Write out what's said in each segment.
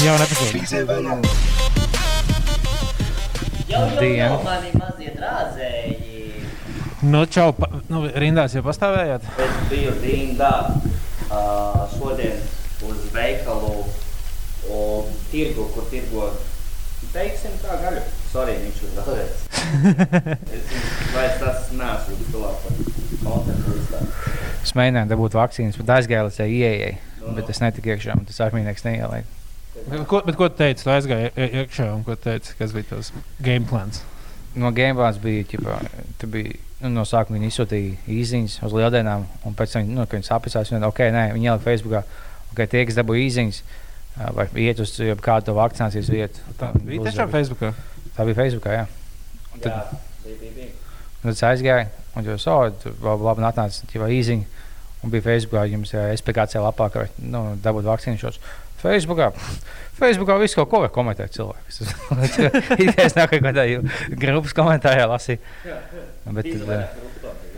Jau nepasūdz. Jau Dienu. jau mani mazie drāzēji. Nu, čau, pa, nu, rindās jau pastāvējāt. Es biju rindā uh, šodien uz veikalu un tirgu, kur tirgo, teiksim, tā gaļu. Sorry, viņš ir vēlreiz. Es vairs tas neesmu tuvāk par kontentu vispār. Es mēģināju dabūt vakcīnas, bet aizgāju līdz ieejai. Bet es netiku iekšā, un tas armīnieks neielēja. Ko, bet ko tu teici? Tu aizgāji ie- iekšā un ko teici? Kas bija tavs game plans? No Gamebāns bija, ķipā, tu bija nu, no sākuma viņi izsūtīja īsiņas uz lieldienām, un pēc tam, nu, kad viņi sapņojās, viņi ok, nē, viņi ielika Facebookā, ok, tie, kas dabūja īsiņas, vai iet uz kādu vakcinācijas vietu. Tā un bija tiešām. Facebookā. Tā bija Facebookā, jā. Jā, Tad- bija, bija, bija. Un tad es aizgāju, un jau tādu labi, labi atnāca jau īsiņa. Un bija Facebookā, jums jā, SPKC lapā, ka nu, dabūt vakcīnu šos. Facebookā, Facebookā visu kaut ko var komentēt cilvēks. Es kaut kādā grupas komentārā lasīju. Bet, bija.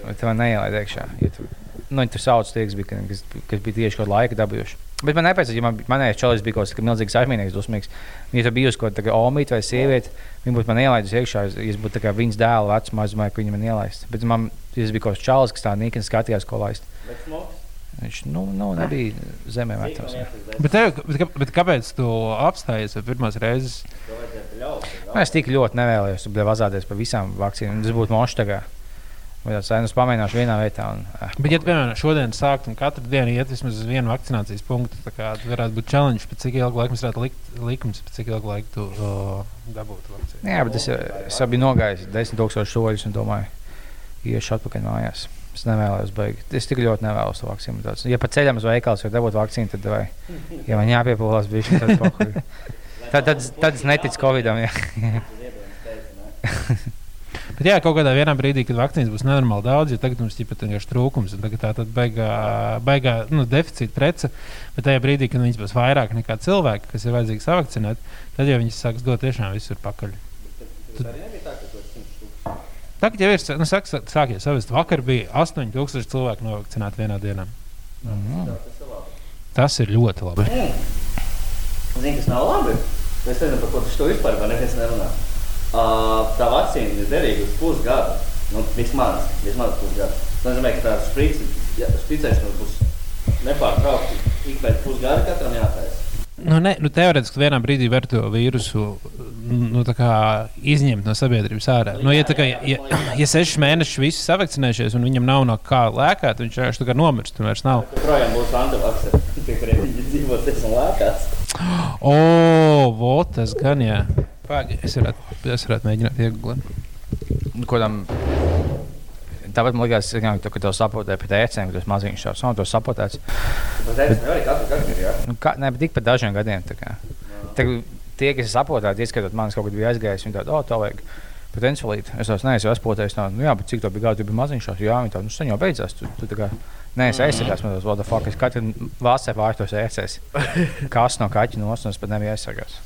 bet man neielaida iekšā. Ja tu, nu, tur sauc tie, kas bija, ka- kas, kas bija tieši kaut laiku dabūjuši. Bet man nepēc, ja man, manējais čalis bija kaut kas milzīgs armīnieks, dusmīgs. Ja tu bijusi kaut kāda omīte vai sieviete, viņa būtu man ielaidus iekšā, es būtu viņas dēla vecumā, es domāju, ka viņa man ielaist. Bet man, ja es biju kaut kāds čalis, kas tā nīkni skatījās, ko laist. Bet smogs? Viņš, nu, nu nebija zemē ieslēdz? Bet, tev, bet, bet kāpēc tu apstājies pirmās reizes? Es tik ļoti nevēlējos, vazāties par visām vakcīnām. Tas būtu mošs tagad. Vai tāds sēnes pamēģināšu vienā vietā. Un, eh, Bet, ja piemēram, šodien sākt un katru dienu iet vismaz uz vienu vakcinācijas punktu, tad tas varētu būt challenge, pēc cik ilga laika mums varētu likt likums, pēc cik ilga laika tu uh, dabūtu vakcīnu. jā, bet es, eh, es biju nogājis desmit tūkstošu soļus un domāju, iešu atpakaļ mājās. Es nevēlos beigt. Es tik ļoti nevēlos to vakcīnu. Tāds. Ja pa ceļam uz veikalu var dabūt vakcīnu, tad vai, ja man jāpiepūlās, bija tad, pohuj. tad, tad, tad es neticu Covidam. Jā. Bet, jā, kaut kādā brīdī, kad vakcīnas būs nenormāli daudz, jo tagad mums ir vienkārši trūkums, un tagad tā tad beigā, beigā nu, deficīta prece. Bet tajā brīdī, kad viņas būs vairāk nekā cilvēki, kas ir vajadzīgi savakcinēt, tad jau viņas sāks dot tiešām visur pakaļ. Tas arī nebija tā, ka kaut kāds simts tūkstoši. Tagad jau ir nu, sāks, sākies savest. Vakar bija 8000 cilvēku novakcinēti vienā dienā. Tā, tas ir. Tas ir ļoti labi. Zini, kas nav labi? Es nezinu, par ko to vispār vai neviens nerunā. Uh, tā vakcīna ir derīga uz pusgadu. Nu, vismaz, vismaz pusgadu. Tas nozīmē, ka tā spricēšana būs nepārtraukti. Ik pēc pusgada katram jātaisa. Nu, ne, nu, teorētiski vienā brīdī var to vīrusu nu, tā kā izņemt no sabiedrības ārā. Nu, ja, kā, ja, ja sešus mēnešus visi savakcinējušies un viņam nav no kā lēkāt, viņš vienkārši tā kā nomirst. un vairs nav. Projām būs antivakceri, pie kuriem viņi dzīvos un lēkās. O, vot, tas gan jā. Pagaid, es varētu, es varētu mēģināt iegūt. Nu, ko tam? Tāpat man liekas, ka tu, ka tev sapotē pēc ēcēm, ka tas maziņš šāds un to. Bet gadu. Nu, kā, ne, bet tik par dažiem gadiem. tā kā. Tā, tie, kas sapotēti, ieskatot manis kaut kad bija aizgājis, viņi tādu, oh, tā vajag. Potenciāli. Es tās neesmu apspotējis. Tā, nu, jā, bet cik tā bija gadi, tu biji maziņš. Jā, viņi tā, nu, sen jau beidzās. Tu, tu, tā kā, Nē, es aizsargājos no tādas fuck. Es katru valstī pārtos ēcēs. Kas no kaķa nosnas, bet nebija aizsargāts.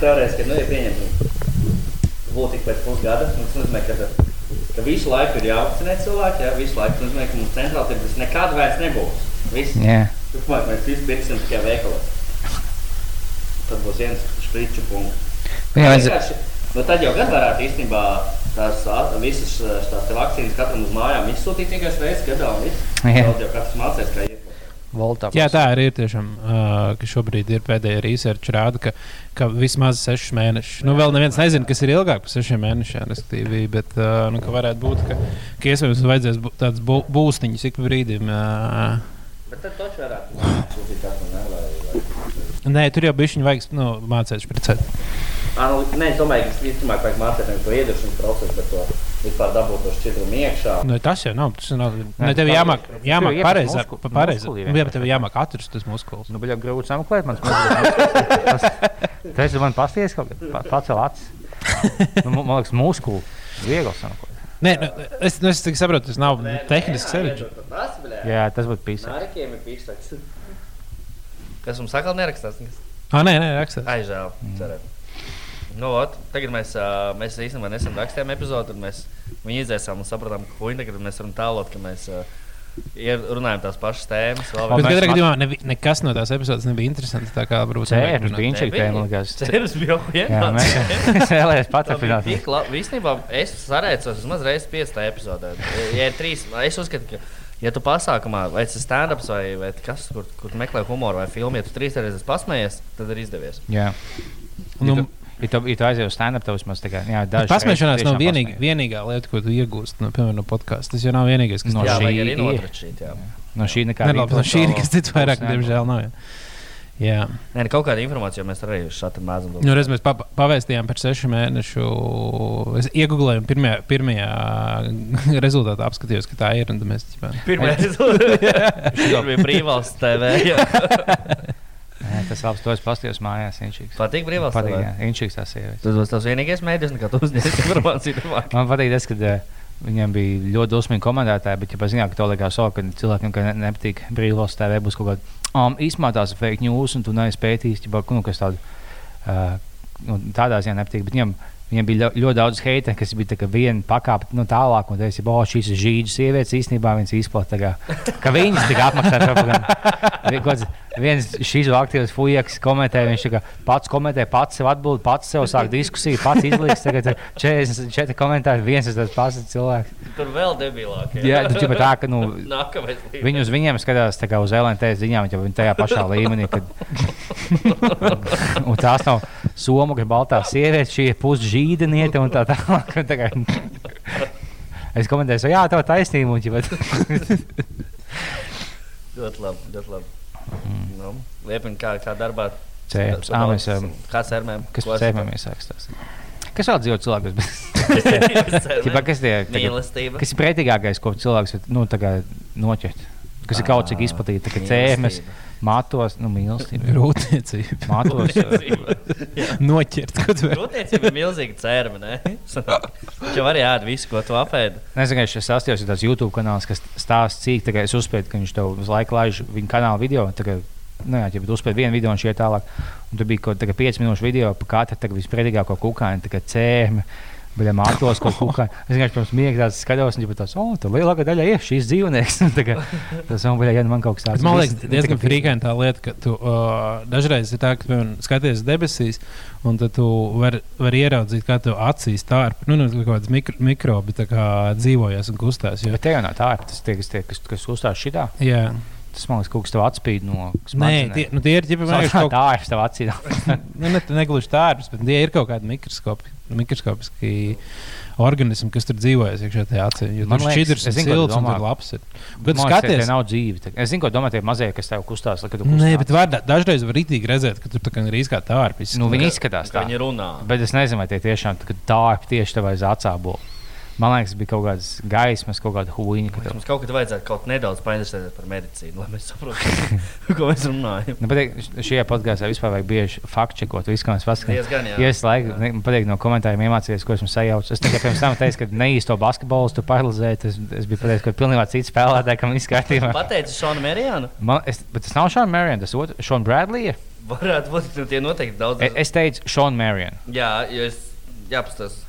Teorētiski, nu, ja pieņemtu, būtu tik pēc pusgada, tas nozīmē, ka, ka visu laiku ir jāvakcinē cilvēki, jā, visu laiku. Tas nozīmē, ka mums centrāli tirgus nekad vairs nebūs. Viss. Jā. Turpmāk mēs visi pirksim tikai veikalos. Tad būs viens spriču punkts. Vajadzēja. Vienkārši, Nu, tad jau gan varētu īstenībā tās visas tās vakcīnas katram uz mājām izsūtīt tikai reizes gadā. un viss. Jā. Tad jau katrs mācīs, kā iet. Voltā. Jā, tā arī ir tiešām, uh, ka šobrīd ir pēdējā research rāda, ka, ka vismaz sešus mēnešus. Nu, vēl neviens nezina, kas ir ilgāk par sešiem mēnešiem, respektīvi, bet uh, nu, ka varētu būt, ka, ka iespējams vajadzēs būt tāds bū- būstiņš ik brīdim. Uh, Bet tad taču varētu sūtīt katram, ne? Vai, vai. nē, tur jau bija viņa vajag nu, mācīties precēt. Ā, nu, Nē, es domāju, ka visticamāk vajag mācīt nevis to ieduršanas procesu, bet to vispār dabūt to šķidrumu iekšā. Nu, tas jau nav. Tas nav ne, Nē, tev jāmāk, jāmāk ieprast pareizā. musku- pa- pareizā. muskuli Nu, jā, bet tev jāmāk atrast tas muskulis. Nu, bija grūti sameklēt, man tas Tas man pasties kaut kā pa- pacēl acis. Nu, man liekas, muskuļi viegli sameklēt. Nē, nu, es, nu, es saprotu, tas nav tehniski sarežģīti. Jā, tas būtu pīsā. Nārikiem ir pīsaks. Kas mums sakal nerakstās? Ah, nē, nē, rakstās. Ai, žēl. Cerēt. Nu, ot, tagad mēs, ā, mēs īstenībā nesen rakstījām epizodi, un mēs viņu izdzēsām un sapratām, ka huņa tagad mēs varam tālot, ka mēs ir runājam tās pašas tēmas. Bet katrā gadījumā nevi- nekas no tās epizodes nebija interesants. Tā kā varbūt nevajag bija inčīgs, man liekas. Cerams, bija vēlējāmies paturpināt. Tik labi. Īstenībā es sarēcos vismaz reizes piecā epizodē. Ja ir trīs, es uzskatu, ka, ja tu pasākumā, vai tas ir stand-ups vai, vai kas, kur, kur meklē humoru vai filmu, ja tu trīs reizes pasmējies, tad ir izdevies. Jā. Nu, Ja tu, ja tu aizies uz stand-up, tad vismaz tā kā. Pasmēšanās reizes nav pasmējies. vienīgā lieta, ko tu iegūsti no, piemēram, no podkāsta. Tas jau nav vienīgais, kas No jā, šī ir. notračīt. No šī nekā. Nē, no šī ir kas cits vairāk, diemžēl nav. Jā. Jā. Nē, ne, kaut kāda informācija mēs arī šādi mēdzam. Nu, reiz mēs pa pavēstījām par sešu mēnešu. Es iegūlēju, un pirmajā, pirmajā rezultātā apskatījos, ka tā ir. Mēs, ķipā, Pirmā reize bija brīvvalsts TV. jā. Tas labs, to es pastījos mājās. Inčīgs. Patīk brīvvalsts Patīk, jā. Inčīgs tās sievietes. Tas būs tas vienīgais mēdījis, nekad uzņemt informāciju. Man patīk tas, ka eh, viņiem bija ļoti dosmīgi komentētāji, bet, ja tam, ka to likās, so, ka cilvēkiem ka ne, nepatīk brīvvalsts TV, būs kaut kāda um, īstenībā tās fake news, un tu neesi pētījis, nu, kas tādu, uh, nu, tādā ziņā nepatīk. Bet viņam, viņiem bija ļo- ļoti daudz heita, kas bija viena pakāpe nu, tālāk, un teica, oh, šīs ir žīģis sievietes, īstenībā viņas izplatīja, ka viņas tika apmaksātas propagandā. Viens šīs aktīvs fujaks komentē, viņš kā pats komentē, pats sev atbild, pats sev sāk diskusiju, pats izlīdz. Tagad ir 44 komentāri, viens ir tas pats cilvēks. Tur vēl debilāk. Jā, tu ķipa tā, ka nu, viņi uz viņiem skatās tā kā uz LNT ziņām, jau viņi tajā pašā līmenī. Kad... un tās nav somu, ka baltā sieviete, šī ir pusžīdeniete un tā tālāk. un tā kā... Es komentēju, jā, tā ir taisnība. ķipa- Ļoti labi. Ļoti labi. Nu, Liepiņ, kā, kā darbā? Cēps. Ā, mēs, um, Kāds ar mēm? Kas par cēpēm iesaistās? Kas vēl dzīvo cilvēkus? Ķipa, kas, tie, tā kā- Mīlestība. kas ir pretīgākais, ko cilvēks nu, kā noķert? Kas ir kaut cik izplatīts, tā kā cēmas, matos, nu, mīlestība. Rūpniecība. Matos, Noķert, ko tu vari. Rūpniecība ir milzīga cērma, ne? Viņš jau arī ēd visu, ko tu apēdi. Nezinu, ka šis sastāvs ir tāds YouTube kanāls, kas stāsta cīk, kā es uzspēju, ka viņš tev uz laiku laiž viņa kanāla video. tā kā, Nu, jā, ja tu uzspēji vienu video un šie tālāk, un tur bija kaut kāda 5 minūšu video par katru vispredīgāko kukaiņu, tā kā cēmi, bet mātos kaut ko kukaiņu. Es vienkārši pirms miega tāds skatos, un viņš tāds, oh, tur lielākā daļa ir šīs dzīvnieks. Tā tas man bija, ja nu man kaut kas tāds. Man liekas, Viss- diezgan tā kā- frīkaini tā lieta, ka tu uh, dažreiz ir tā, ka piemēram, skaties debesīs, un tu vari var ieraudzīt, kā tev acīs tā ir. Nu, nu, kaut kādas mikro, mikrobi tā kā dzīvojas un kustās. Jo, Bet te jau nav tā, tas tie, kas, tie, kas, kas uzstājas šitā. jā, Tas man liekas, kaut kas tev atspīd no Nē, smadzenēm. tie, nu, tie ir ģipa, Tā, vienkārši tā, kaut kā. tā ir tev acīm. Nu, ne, ne gluži tārps, bet tie ir kaut kādi mikroskopi, mikroskopiski organismi, kas tur dzīvojas iekšā tajā acī. Jo Man tur liekas, šķidrs es un zinu, silts un domā. tur labs ir. Bet Man liekas, skaties, tie nav dzīvi. Es zinu, ko domā tie mazie, kas tev kustās. kad tu Nē, kustās. bet var, dažreiz var rītīgi redzēt, ka tur tā kā ir kā tārpis. Nu, viņi izskatās tā. Viņi runā. Bet es nezinu, vai tie tiešām tā, tā ir tieši tev aiz acābo. Man liekas, bija kaut kādas gaismas, kaut kāda huīņa. ka Mums kaut kad vajadzētu kaut nedaudz painteresēties par medicīnu, lai mēs saprotu, ko mēs runājam. Nu, pateik, šajā podkāstā vispār vajag bieži faktu-čekot visu, ko mēs paskatāmies. Ja es laiku, ne- man patīk no komentāriem iemācīties, ko esmu sajaucis. Es tikai pirms tam teicu, ka neīsto basketbolu tu paralizēji. Tas, es biju pateicis, ka pilnībā cits spēlētājs, kam viss kārtībā. Pateicu Šonu Mērijānu. Man, es, bet tas nav Šona Marion, tas otrs, Šona Bradley. Varētu būt, ka tie noteikti daudz. Es, es teicu Šona Marion. Jā, jo es jāpastāst.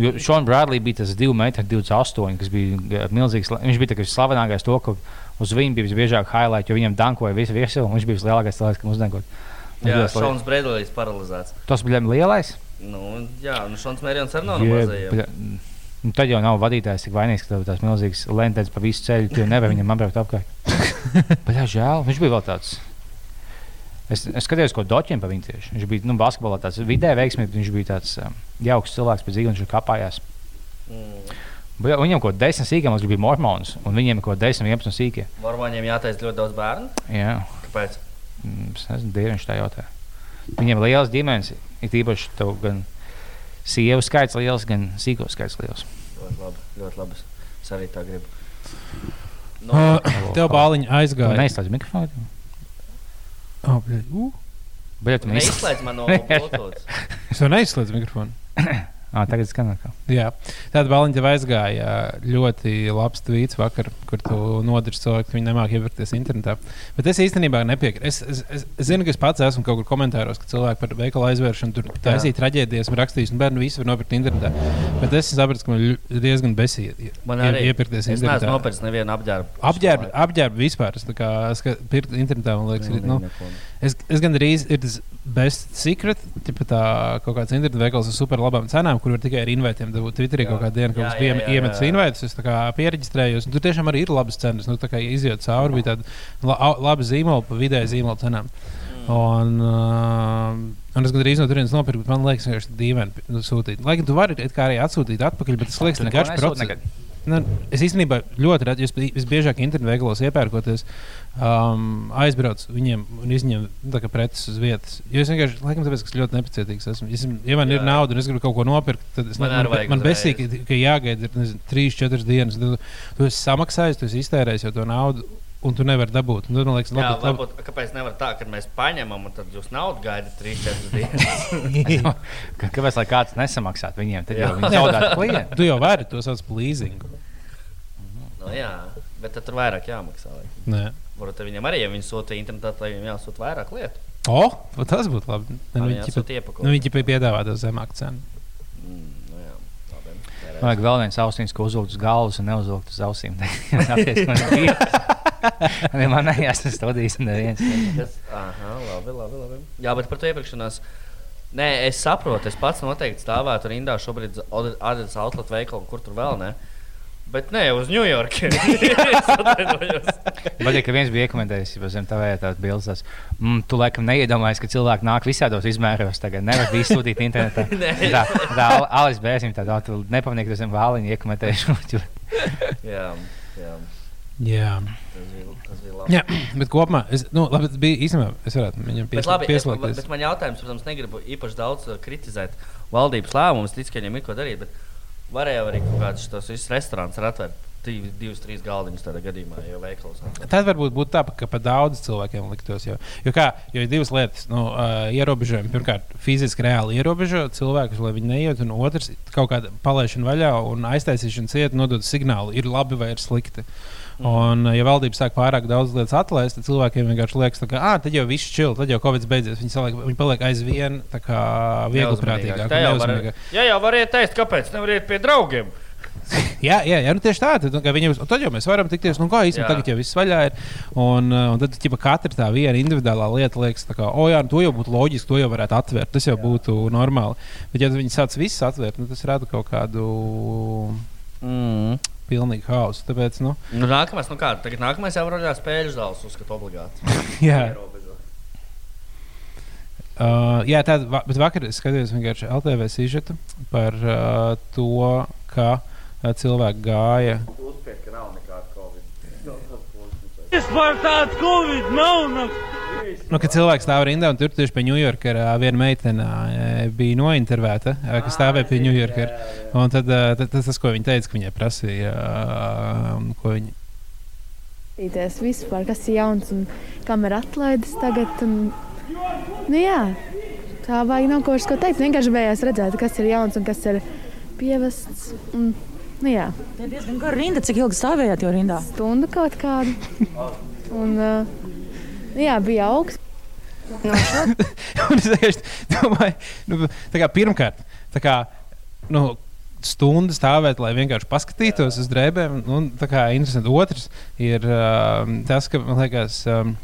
Jo Šona Bradley bija tas 2,28 m, kas bija milzīgs. Viņš bija tā, kas slavenākais to, ka uz viņu bija visbiežāk highlight, jo viņam dankoja visu virsmu, un viņš bija vislielākais cilvēks, kam uzdankot. Jā, Šons Bredlīs paralizēts. Tas bija lielais. Nu, jā, nu Šons Mērijāns arī nav bļa, Nu, tad jau nav vadītājs tik vainīgs, ka tās milzīgas lentes pa visu ceļu, tu jau nevari viņam apbraukt apkārt. Bet jā, žēl, viņš bija vēl tāds. Es, es skatījos, ko Dočiem pa viņu tieši. Viņš bija nu, basketbolā tāds vidē veiksmīgs, bet viņš bija tāds um, jauks cilvēks pēc dzīves, viņš kāpājās. Mm. Bet, viņam kaut kāda desmit sīkā, mums bija mormons, un viņiem ir kaut kāda desmit, vienpadsmit sīkie. Varmaņiem jātaisa ļoti daudz bērnu. Jā, Kāpēc? Mm, es nezinu, dieviņš tā jautā. Viņiem ir liels ģimenes, ir īpaši tev gan sievu skaits liels, gan sīko skaits liels. Ļoti labi. Ļoti labi. Es arī tā gribu. Nu, Uh, tev bāliņa aizgāja. neizslēdz mikrofonu. Bet tu neizslēdz. Neizslēdz man no Nē. Bluetooth. es to neizslēdzu mikrofonu. Ah, tagad skan atkal. Jā, tāda balīņa tev aizgāja. Ļoti labs tvīts vakar, kur tu nodarbi cilvēku, ka viņi nemāķi iepirkties internetā. Bet es īstenībā nepiekrītu. Es, es, es, es zinu, ka es pats esmu kaut kur komentāros, ka cilvēki par veikalu aizvēršanu tur taisīja traģēdijas un rakstījis, un bērnu visu var nopirkt internetā. Bet es sapratu, ka man ļu- diezgan besīgi Man arī iepirkties Es neesmu internetā. nopircis nevienu apģērbu. Apģērbu, apģērbu vispār. Es kā skatu, pirkt internetā, man liekas, ir, nu, Es, es gandrīz ir tas best secret, tipa tā kaut kāds internetu veikals ar super labām cenām, kur var tikai ar inventiem dabūt. Twitterī kaut kādā dienā, biju jā, jā, iemetis jā. inventus, es un Tur tiešām arī ir labas cenas. Nu, tā kā iziet cauri, bija tāda la, laba zīmola pa vidēji zīmola cenām. Un, uh, un es gandrīz no turienes nopirku, bet man liekas, ka tas ir dīvaini sūtīt. Lai gan tu vari arī atsūtīt atpakaļ, bet tas liekas, ka neko garš nesūti process. Nu, es īstenībā ļoti redzu, es visbiežāk internetu veikalos iepērkoties, um, aizbraucu viņiem un izņemu nu, tā kā preces uz vietas. Jo es vienkārši, laikam, tāpēc, ka ļoti nepacietīgs esmu. Es, ja man Jā. ir nauda un es gribu kaut ko nopirkt, tad es, Man man, man, man besīgi, ka, jāgaida ir, nezinu, trīs, četras dienas. Tu, tu esi samaksājis, tu esi iztērējis jau to naudu. Un tu nevari dabūt. Un Tad man liekas, Jā, labi, labi. varbūt, kāpēc nevar tā, ka mēs paņemam un tad jūs naudu gaidat 3-4 dienas? Kāpēc lai kāds nesamaksātu viņiem? Tad jau viņi zaudētu klientu. Tu jau vari to sauc par leasingu. Nu, jā, bet tad tur vairāk jāmaksā. vai? Nē. Varbūt viņam arī, ja viņi sūta internetā, tad viņiem jāsūta vairāk lietu. O, va tas būtu labi. Nu, viņi iepakojumu. nu, viņi jau piedāvā to zemāku cenu. Mm, nu jā, labi. Tērē. Vajag vēl viens austiņš, ko uzvilkt uz galvas un neuzvilkt uz ausīm. Man man tas studijas un neviens. Tas, aha, labi, labi, labi. Jā, bet par to iepirkšanās. Nē, es saprotu, es pats noteikti stāvētu rindā šobrīd uz Adidas outlet veikalu, kur tur vēl ne. Bet nē, uz New York. Atvainojos. Patīk, ka viens bija iekomentējis, jau zem tā tādas bildes. Mm, tu laikam neiedomājies, ka cilvēki nāk visādos izmēros. Tagad nevar visu sūtīt internetā. Tā, tā Al- Alis Bēsim tādā, tu nepamanīji, ka zem vāliņa iekomentējuši. jā, jā, Jā. tas bija, tas bija labi. Jā, bet kopumā es, nu, labi, tas bija īstenībā. Es varētu viņam Bet, labi, es, pieslēgties. bet man jautājums, protams, negribu īpaši daudz uh, kritizēt valdības lēmumus. Ticu, ka viņiem ir ko darīt. Bet varēja arī kaut kādus tos visus restorānus atvērt. Divus, trīs galdiņus tādā gadījumā, veikalos. atvērt. Tad varbūt būtu tā, ka pat daudz cilvēkiem liktos. Jo, jo, kā, jo ir divas lietas, nu, uh, ierobežojumi. Pirmkārt, fiziski reāli ierobežo cilvēkus, lai viņi neiet, un otrs, kaut kāda palaišana vaļā un aiztaisīšana cieta nodod signālu, ir labi vai ir slikti. Mhm. Un, uh, ja valdība sāk pārāk daudz lietas atlaist, tad cilvēkiem vienkārši liekas, ka ah, tad jau viss čil, tad jau Covid beidzies. Viņi, saliek, viņi paliek aizvien tā kā vieglprātīgāk. Tā jau var, jā, jau variet teikt, kāpēc nevariet pie draugiem. Jā, jā, jā nu tieši tā. Tad, nu, un tad jau mēs varam tikties. Nu, kā īstenībā Jā. tagad jau viss vaļā ir. Un, uh, un tad ķipa, katra tā viena individuālā lieta liekas, kā, oh, jā, nu, to jau būtu loģiski, to jau varētu atvērt. Tas jau jā. būtu normāli. Bet, ja viņi sāc visus atvērt, nu, tas rada kaut kādu Mm. Pilnīgu hausu. Tāpēc, nu, Nu, nākamais, nu kā, tagad nākamais jau ir spēļu zāles, uzskatu obligāti. jā, uh, jā tāda, va, bet vakar es skatījos vienkārši LTV sižetu par uh, to, ka uh, cilvēki gāja. Uzspied, ka nav nekāda Covid. Vispār tāda Covid nav. Nu. Nu, kad cilvēks stāv rindā un tur tieši pie Ņujorka uh, viena meitene uh, bija nointervēta, uh, kas stāvēja pie Ņujorka. Un tad, uh, tad tas, tas, ko viņa teica, ka viņai prasīja, uh, ko viņa. Skatīties vispār, kas ir jauns un kam ir atlaides tagad. Un, nu, jā, tā vajag nav ko ko teikt. Vienkārši gribējās redzēt, kas ir jauns un kas ir pievests. Un, nu, jā, Tā ir diezgan gara rinda. Cik ilgi stāvējāt jau rindā? stundu kaut kādu. Un, uh, nu, jā, bija augsts. Un es vienkārši domāju, nu, kā pirmkārt, kā, nu, stundu stāvēt, lai vienkārši paskatītos uz drēbēm. Un, tā kā interesanti. Otrs ir um, tas, ka man liekas. Um,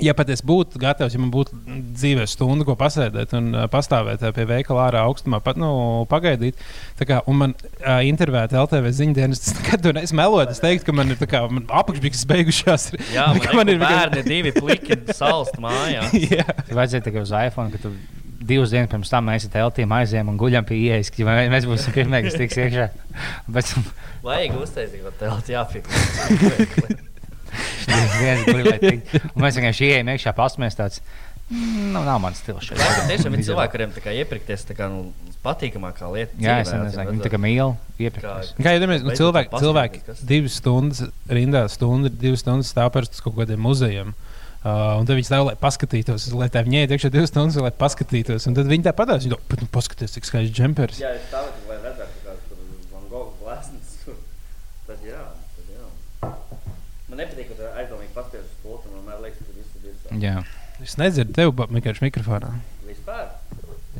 Ja pat es būtu gatavs, ja man būtu dzīvē stunda, ko pasēdēt un pastāvēt pie veikala ārā augstumā, pat nu, pagaidīt, tā kā, un man uh, intervēt LTV ziņdienas, nekad to neesmu melojis. Es teiktu, ka man ir tā kā apakšbiks beigušās. Jā, Ka man, man ir bērni, divi pliki, salst mājā. Jā. Vajadzēja tikai uz iPhone, ka tu divas dienas pirms tam mēs ar teltīm aizējām un guļam pie ielas, ka mē- mēs būsim pirmie, kas tiks iekšā. Bet Vajag uztaisīt, ko telti jāpiekrīt. Mēs vienkārši ieejam iekšā, pasmēs tāds. "Mm, Nu, nav mans stils šeit. Laikam tiešām ir cilvēki, kuriem tā kā iepirkties tā kā nu, patīkamākā lieta. Jā, es nezinu, viņi tā kā mīl iepirkties. Kā jau nu, Beidzot cilvēki, cilvēki divas stundas rindā, stundu, divas stundas stāv uz kaut kādiem muzejiem. Uh, un tad viņi stāv, lai paskatītos, lai tā viņa iet iekšā divas stundas, lai paskatītos. Un tad viņi tā padās, viņi domā, nu, paskaties, cik skaists džempers. Jā, es stāvēju, lai redzētu, kāds tur Van Gogh glāzes. Tad jā, tad jā. Man nepatīk, ka aizdomīgi paspiež uz pultu, man liekas, ka viss ir virsā. Jā, Es nedzirdu tevi, bet vienkārši mikrofonā. Vispār.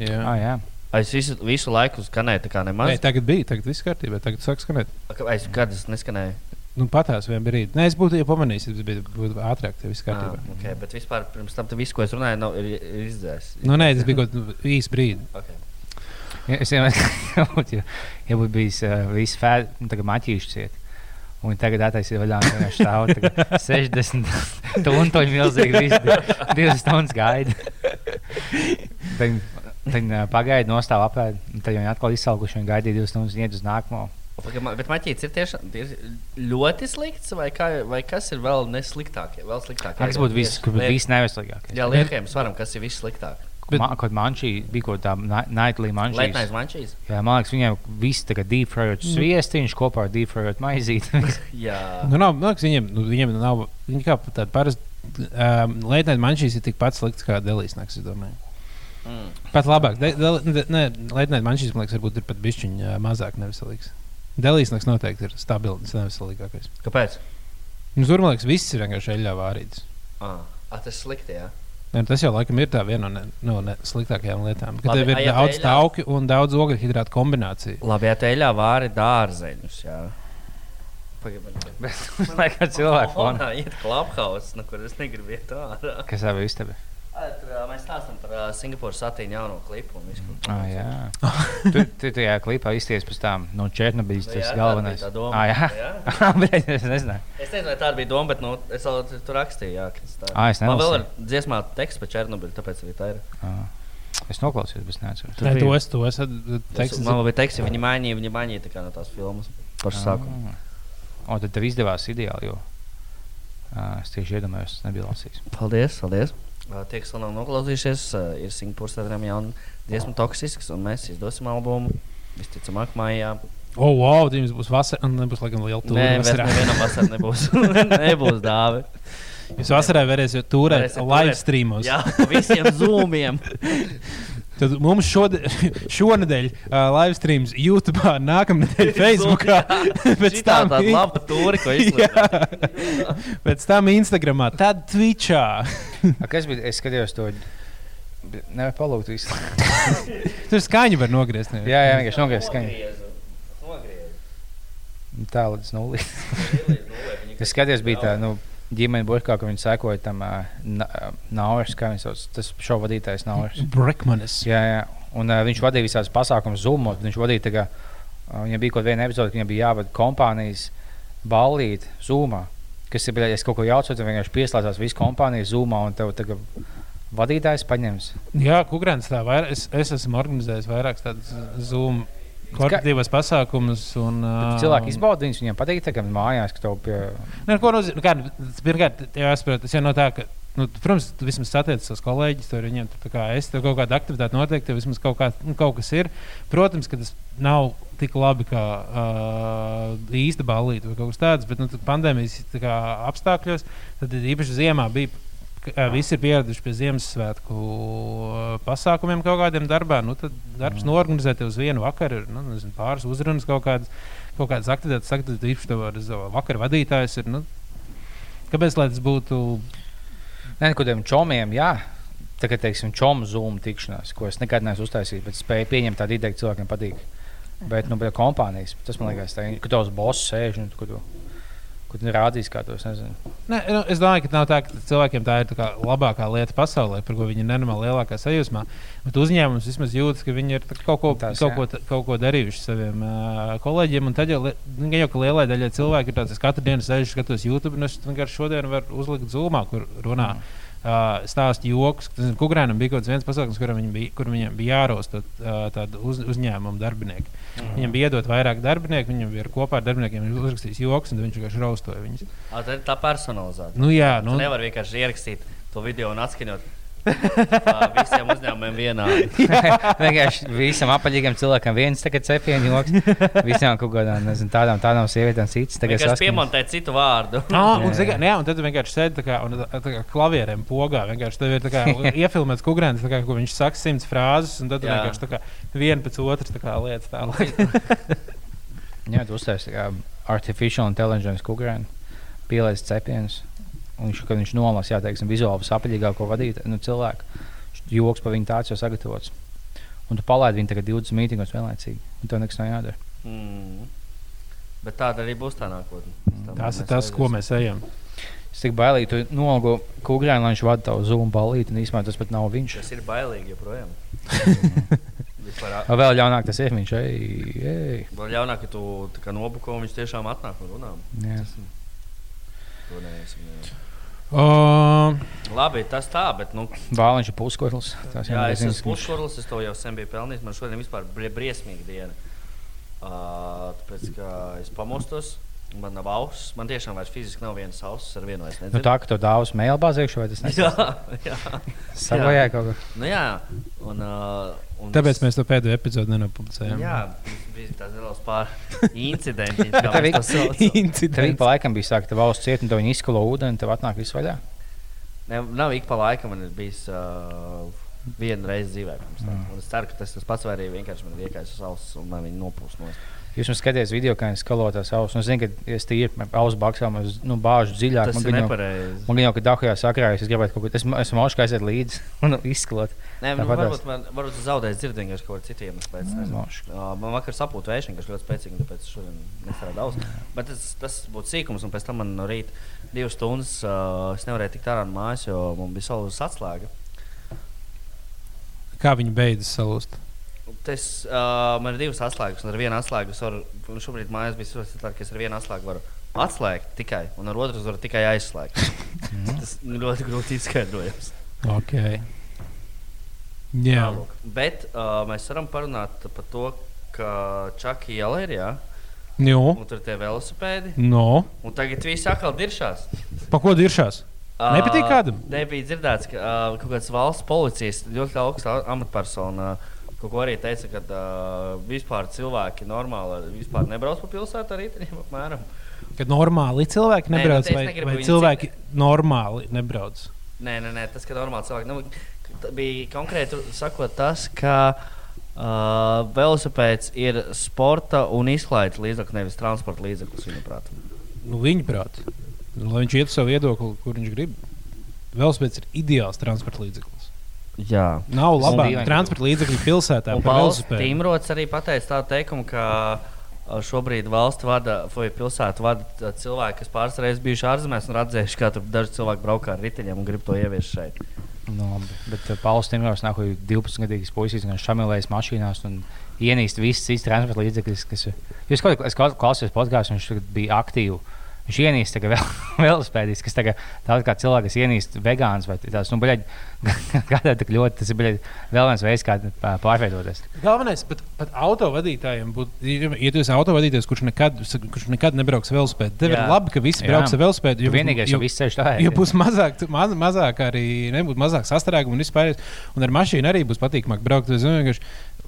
Jā, ah, jā. Es visu, visu laiku skanēju, tā kā Nē, nemaz. tagad bija, tagad viss kārtībā, tagad sāk skanēt. Es kad es neskanēju. Nu, patās vienā brīdī. Nē, es būtu jau pamanījis, ja būtu ātrāk, tad viss kārtībā. Ah, okay, bet vispār pirms tam tu visu, ko es runāju, nav ir, ir izdzēs. Nu, nē, tas bija kaut kāds īsts brīdis. Okay. Ja, es domāju, ka ja būtu bijis uh, viss fēds, nu, tagad maķīšs ciet. Un tagad attaisīt vaļā no viņa stāv tagad 60 stundu milzīgi, visu divas stundas gaida. Tad, tad uh, pagaida, nostāv apēd, tad viņi atkal izsalkuši un gaidīja divas stundas un iet uz nākamo. Bet maķītis ir tiešām ir ļoti slikts, vai, kā, vai kas ir vēl nesliktāk? Vēl sliktāk. Tas būtu viss, viss neveselīgākais. Jā, liekajam svaram, kas ir vissliktāk. Bet- Ma, kaut mančī bija kaut mančī. Leitnais mančīs. Jā, man liekas, viņiem viss tagad deepfrojot sviestiņš kopā ar deepfrojot maizīti. Jā. Nu, nav, man liekas, viņiem, nu, viņiem nav. Viņi kā tādi parasti. Um, Leitnēta manšīs ir tikpat slikts kā Delijas naktis, es domāju. Mm. Pat labāk. De, de, de, ne, Leitnēta manšīs, man liekas, varbūt ir pat bišķiņa mazāk neveselīgs. Delijas naktis noteikti ir stabils, neveselīgākais. Kāpēc? Nu, tur, man liekas, viss ir vienkārši eļļā vārīts. Ah, ah, tas ir slikti. Jā. Ne, tas jau laikam ir tā viena no, ne, no ne, sliktākajām lietām. Kad Labi, tev ir daudz eļļā- tauku un daudz ogļu hidrātu kombināciju. Labi, ja teļā vāri dārzeņus. Jā. Bet liekas, cilvēku fonā. Ir klubhaus, no kuras es negribu iet ārā. Kas jau ir istaba? Tur, mēs stāstām par uh, Singapūras satīņu jauno klipu. Ah, jā, tu, tu tajā klipā izties pēc tam no Černobiļas. Nu, jā, Tas tāda galvenais. bija tā doma. Ah, jā, Jā. Es nezināju. Es nezinu, vai tāda bija doma, bet nu, es vēl tu- tur rakstīju, jā, tā Ā, es Man vēl ir dziesmā teksts par Černobiļu, tāpēc arī tā ir. Ah. Es noklausījos, bet es neatceros. Nē, to es, to es Tas, teiktu. man bija teksts, viņi mainīja, viņi mainīja tā kā no tās filmas pašu sākumu. Ah. O, tad tev izdevās ideāli, jo uh, es tieši iedomājos, tas nebija lasījis. Paldies, paldies. Tie, kas vēl nav noklausījušies, ir Singapūras tādiem jauniem dziesmu toksisks, un mēs izdosim albumu visticamāk mājā. O, oh, wow, jums būs vasara, un nebūs laikam liela Nē, tūra. bet vasarā. nevienam vasarā nebūs, nebūs dāvi. Jūs vasarā varēsiet turēt live streamos. Jā, visiem zūmiem. Tad mums šode, šonadēļ uh, live streams YouTube, nākamnedēļ Facebook, pēc tam tāda laba tūri, ko izlaiž. Jā, pēc tam Instagramā, tad Twitchā. A, kas bija? Es skatījos to. Nevar palūgt visu. Tur skaņu var nogriezt. ne? jā, jā, vienkārši nogriezt skaņu. Nogriezu. Tā līdz nulli. Es skatījos, bija tā, nu, ģimene burkā, ka viņi sekoja tam uh, Nauris, kā viņš sauc, tas šovu vadītājs Nauris. Brekmanis. Jā, jā. Un uh, viņš vadīja visādas pasākumus, zumot. Viņš vadīja, tā kā, uh, viņam bija kaut viena epizode, ka viņam bija jāvada kompānijas ballīti zumā. Kas ir, ja es kaut ko jaucu, tad vienkārši pieslēdzās visu kompāniju zumā un tev tagad vadītājs paņems. Jā, Kukrāns tā vairāk. Es, es esmu organizējis vairākus tādus Zoom korporatīvos pasākumus. Un, ā, cilvēki izbauda viņus, viņiem patīk, ka mājās, tev pie... Nu, ko nozīmē? Nu, kā, pirmkārt, jāsaprot, tas jau no tā, ka, nu, protams, tu vismaz satiec savus kolēģus, tur viņiem tur kā es, tev kaut kāda aktivitāte notiek, tev vismaz kaut, kā, nu, kaut kas ir. Protams, ka tas nav tik labi kā uh, īsta balīta vai kaut kas tāds, bet nu, pandēmijas tā kā, apstākļos, tad īpaši ziemā bija. Visi ir pieraduši pie Ziemassvētku pasākumiem kaut kādiem darbā. Nu, tad darbs norganizēt uz vienu vakaru, nu, nezinu, pāris uzrunas kaut kādas, kaut kādas aktivitātes. Tad īpaši tev ar vakaru vadītājs ir. Nu, kāpēc lai tas būtu? Nē, kādiem čomiem, jā. Tagad, teiksim, čomu zūmu tikšanās, ko es nekad neesmu uztaisījis, bet spēju pieņemt tādu ideju, ka cilvēkiem patīk. Bet, nu, bet kompānijas, tas man liekas, tā, ka tavs boss sēž un tu, kur tu rādīs, kā to es nezinu. Ne, nu, es domāju, ka nav tā, ka cilvēkiem tā ir tā kā labākā lieta pasaulē, par ko viņi nenormāli lielākā sajūsmā. Bet uzņēmums vismaz jūtas, ka viņi ir kaut ko, Tas, kaut jā. ko, kaut ko darījuši saviem uh, kolēģiem. Un tad jau, nu, jau ka lielai daļai cilvēku ir tāds, es katru dienu sēžu, skatos YouTube, un es vienkārši šodien varu uzlikt zūmā, kur runā. Mm. Uh, stāst joks. Kukurēnam bija kaut kāds viens pasākums, kuram viņam bija, kur viņam bija jārosta uh, tādu uz, uzņēmumu darbinieku. Mm. Viņam bija iedot vairāk darbinieku, viņam bija kopā ar darbiniekiem uzrakstījis joks, un viņš vienkārši raustoja viņus. Tā ir tā personalizēta. Nu, jā, Nu, tu nevari vienkārši ierakstīt to video un atskaņot. Visiem uzņēmumiem vienādi. Vienkārši visam apaļīgam cilvēkam viens tagad cepienu joks. Visām kaut kādām, nezinu, tādām, tādām sievietēm cits. Tagad saskaņas. piemontēt citu vārdu. Ah, un, Jā, zini kā, jā, un tad vienkārši sēdi tā kā, un, tā kā klavierēm pogā. Vienkārši tev ir tā kā iefilmēts kukurēns, kā, ko viņš saka simts frāzes, un tad Jā. vienkārši tā kā viena pēc otras tā kā lietas tālāk. Jā, tu uztaisīji tā kā artificial intelligence kukurēnu, pielaists cepienus. Un viņš, kad viņš nolasa, jā, teiksim, vizuāli visapaļīgāko vadītāju, nu, cilvēku, joks par viņu tāds jau sagatavots. Un tu palaidi viņu tagad 20 mītīgos vienlaicīgi, un tev nekas nav jādara. Mm. Bet tāda arī būs tā nākotne. Tas ir tas, ko mēs ejam. Es tik bailīgi, tu nolgo kukurēnu, lai viņš vada tavu zūmu balīti, un īstenībā tas pat nav viņš. Tas ir bailīgi joprojām. Vispār, Vēl ļaunāk tas ir, viņš ej, ej. Vēl ļaunāk, ka tu nobuko un viņš tiešām atnāk un runā. Jā. To neesam, jā. Uh, Labi, tas tā, bet nu, Bāliņš ir puskotls. Tas jā, es esmu puškurlis, es to jau sen biju pelnījis. Man šodien vispār brie, briesmīga diena. Uh, tāpēc, ka es pamostos, man nav auss. Man tiešām vairs fiziski nav vienas auss ar vienu Nu, tā, ka tu dāvāsi mail bāzēkšu, vai tas jā, nesaka? jā. Savajā kaut kā. Nu, jā. Un, uh, un tāpēc es- mēs to pēdējo epizodu nenopublicējām. Jā, bija tāds neliels pār incidents. kā Tev mēs to saucam. Tev ik incidents. pa laikam bija sākta valsts cieta, un tev viņi izskalo ūdeni, tev atnāk viss vaļā. Ne, nav ik pa laikam, man ir bijis uh, viena reize dzīvē. pirms tam. Mm. Es ceru, ka tas tas pats vai arī vienkārši man ir iekais uz auss un man viņi nopūs no Jūs man skatījāties video, kā viņš skalo tās ausis. Es zinu, ka es tīri ausu baksām, es nu, bāžu dziļāk. Tas Man ir nepareizi. Man gan jau, ka Dahujā sakrājas, es gribētu kaut ko tādu. Es esmu auškā aiziet līdzi un izskalot. Nē, nu, varbūt man varbūt es zaudēju dzirdību kaut. Mošs. Uh, man vakar sapūta vēšana, kas ļoti spēcīga, tāpēc šodien nestrādāju daudz. Bet tas, tas būtu sīkums, un pēc tam man no rīta divas stundas uh, es nevarēju tikt ārā no mājas, jo man bija salūzis atslēga. Kā viņi beidzas salūst? Tas uh, man ir divas atslēgas, un ar vienu atslēgu es varu, un šobrīd mājās bija tāda, ka es ar vienu atslēgu varu atslēgt tikai, un ar otru varu tikai aizslēgt. Tas ir ļoti grūti izskaidrojams. Ok. Jā, Tālūk. Bet uh, mēs varam parunāt par to, ka Čakija iela ir, jā, nu, un tur ir tie velosipēdi, no. un tagad viss atkal diršās. Pa ko diršās? Nepatīk kādam? Uh, nebija dzirdēts, ka uh, kaut kāds valsts policijas ļoti augsta amatpersona uh, kaut ko arī teica, ka uh, vispār cilvēki normāli vispār nebrauc pa pilsētu ar riteņiem apmēram. Kad normāli cilvēki Nē, nu, nebrauc, vai, vai cilvēki normāli nebrauc? Nē, nē, nē tas, ka normāli cilvēki. Nu, bija konkrēti sakot tas, ka uh, velosipēds ir sporta un izklaides līdzeklis, nevis transporta līdzeklis, viņuprāt. Nu, viņi prāt, nu, lai viņš iet uz savu viedokli, kur viņš grib. Velospēds ir ideāls transporta līdzeklis. Jā. Nav labāk ka transporta līdzekļu pilsētā. Tīmrots arī pateica tādu teikumu, ka šobrīd valsts vada, vai pilsētu vada cilvēki, kas pāris reizes bijuši ārzemēs un redzējuši, kā daži cilvēki braukā ar riteņiem un grib to ieviest šeit. Nu, labi. bet Pauls Timrāns nāk, 12-gadīgs puisis, kas šamilējas mašīnās un ienīst visas citas transporta līdzekļus. Kas... ir- Jūs kaut kā klausījāties podkāstu, viņš bija aktīvs. Viņš ienīst vēl, velospēdis, kas tagad tāds kā cilvēks, kas ienīst vegāns vai tāds, nu, bļaļ, kādā tik ļoti, tas ir bļaļ, vēl viens veids, kā pārveidoties. Galvenais, pat, pat autovadītājiem būtu, ja tu esi autovadītājs, kurš nekad, kurš nekad nebrauks velosipēdu, tev Jā. ir labi, ka visi Jā. brauks ar velosipēdu. Jo vienīgais, jo viss ceļš tā ir. Jo būs mazāk, maz, mazāk arī nebūs mazāk sastrēgumu un vispār. Un ar mašīnu arī būs patīkamāk braukt. Es